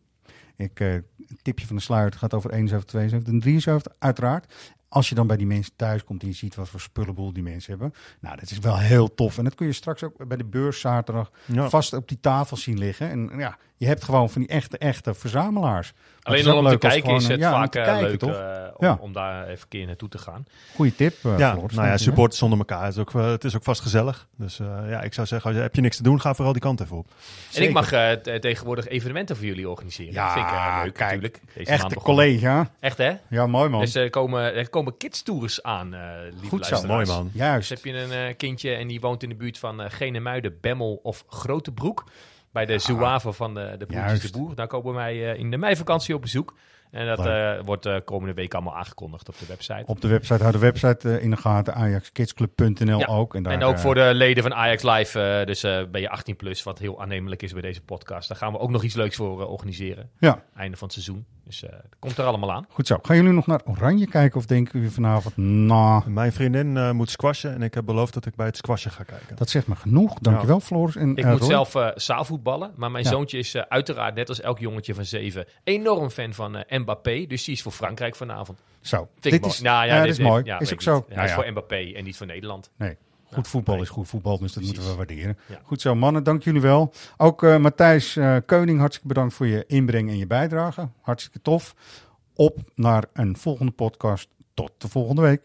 Ik, eh, een tipje van de sluier, het gaat over 71, 72 en 73, uiteraard. Als je dan bij die mensen thuis komt en je ziet wat voor spullenboel die mensen hebben. Nou, dat is wel heel tof. En dat kun je straks ook bij de beurs zaterdag Ja. vast op die tafel zien liggen. En ja, je hebt gewoon van die echte, echte verzamelaars. Alleen al om te kijken is het ja, vaak eh, kijken, leuk toch? eh, om, Ja. om daar even een keer naartoe te gaan. Goeie tip, eh, ja, nou ja, supporters zonder elkaar. Het is ook, het is ook vast gezellig. Dus eh, ja, ik zou zeggen, als je, heb je niks te doen, ga vooral die kant even op. En ik mag tegenwoordig evenementen voor jullie organiseren. Ja, dat vind ik leuk kijk, natuurlijk. Deze Echte collega. Echt hè? Ja, mooi man. Dus er komen, er komen kids-tours aan, eh lieve Goed zo, mooi man. Juist. Dus heb je een eh, kindje en die woont in de buurt van eh Genemuiden, Bemmel of Grotebroek. Bij de Zouave van de, de Broertjes de Boer. Daar komen wij eh, in de meivakantie op bezoek. En dat eh, wordt eh, komende week allemaal aangekondigd op de website. Op de website, hou de website in de gaten, ajaxkidsclub.nl Ja, ook. En, daar, en ook voor de leden van Ajax Live, eh, dus eh, ben je 18 plus, wat heel aannemelijk is bij deze podcast. Daar gaan we ook nog iets leuks voor organiseren. Ja. Einde van het seizoen. Dus dat komt er allemaal aan. Goed zo. Gaan jullie nog naar Oranje kijken of denken jullie vanavond, nou, Mijn vriendin eh, moet squashen en ik heb beloofd dat ik bij het squashen ga kijken. dat zegt me genoeg. Dankjewel Floris en Ik eh, moet Roy. zelf eh zaalvoetballen, maar mijn Ja. zoontje is eh, uiteraard, net als elk jongetje van zeven, enorm fan van eh, Mbappé. Dus die is voor Frankrijk vanavond. Zo, Vind dit is, Nou ja, dit dit is mooi. ja, is ook ik zo. Ja, Nou is ja. voor Mbappé en niet voor Nederland. Nee, goed voetbal is goed voetbal, dus dat moeten we waarderen. Ja. Goed zo, mannen, dank jullie wel. Ook eh, Matthijs eh, Keuning, hartstikke bedankt voor je inbreng en je bijdrage. Hartstikke tof. Op naar een volgende podcast. Tot de volgende week.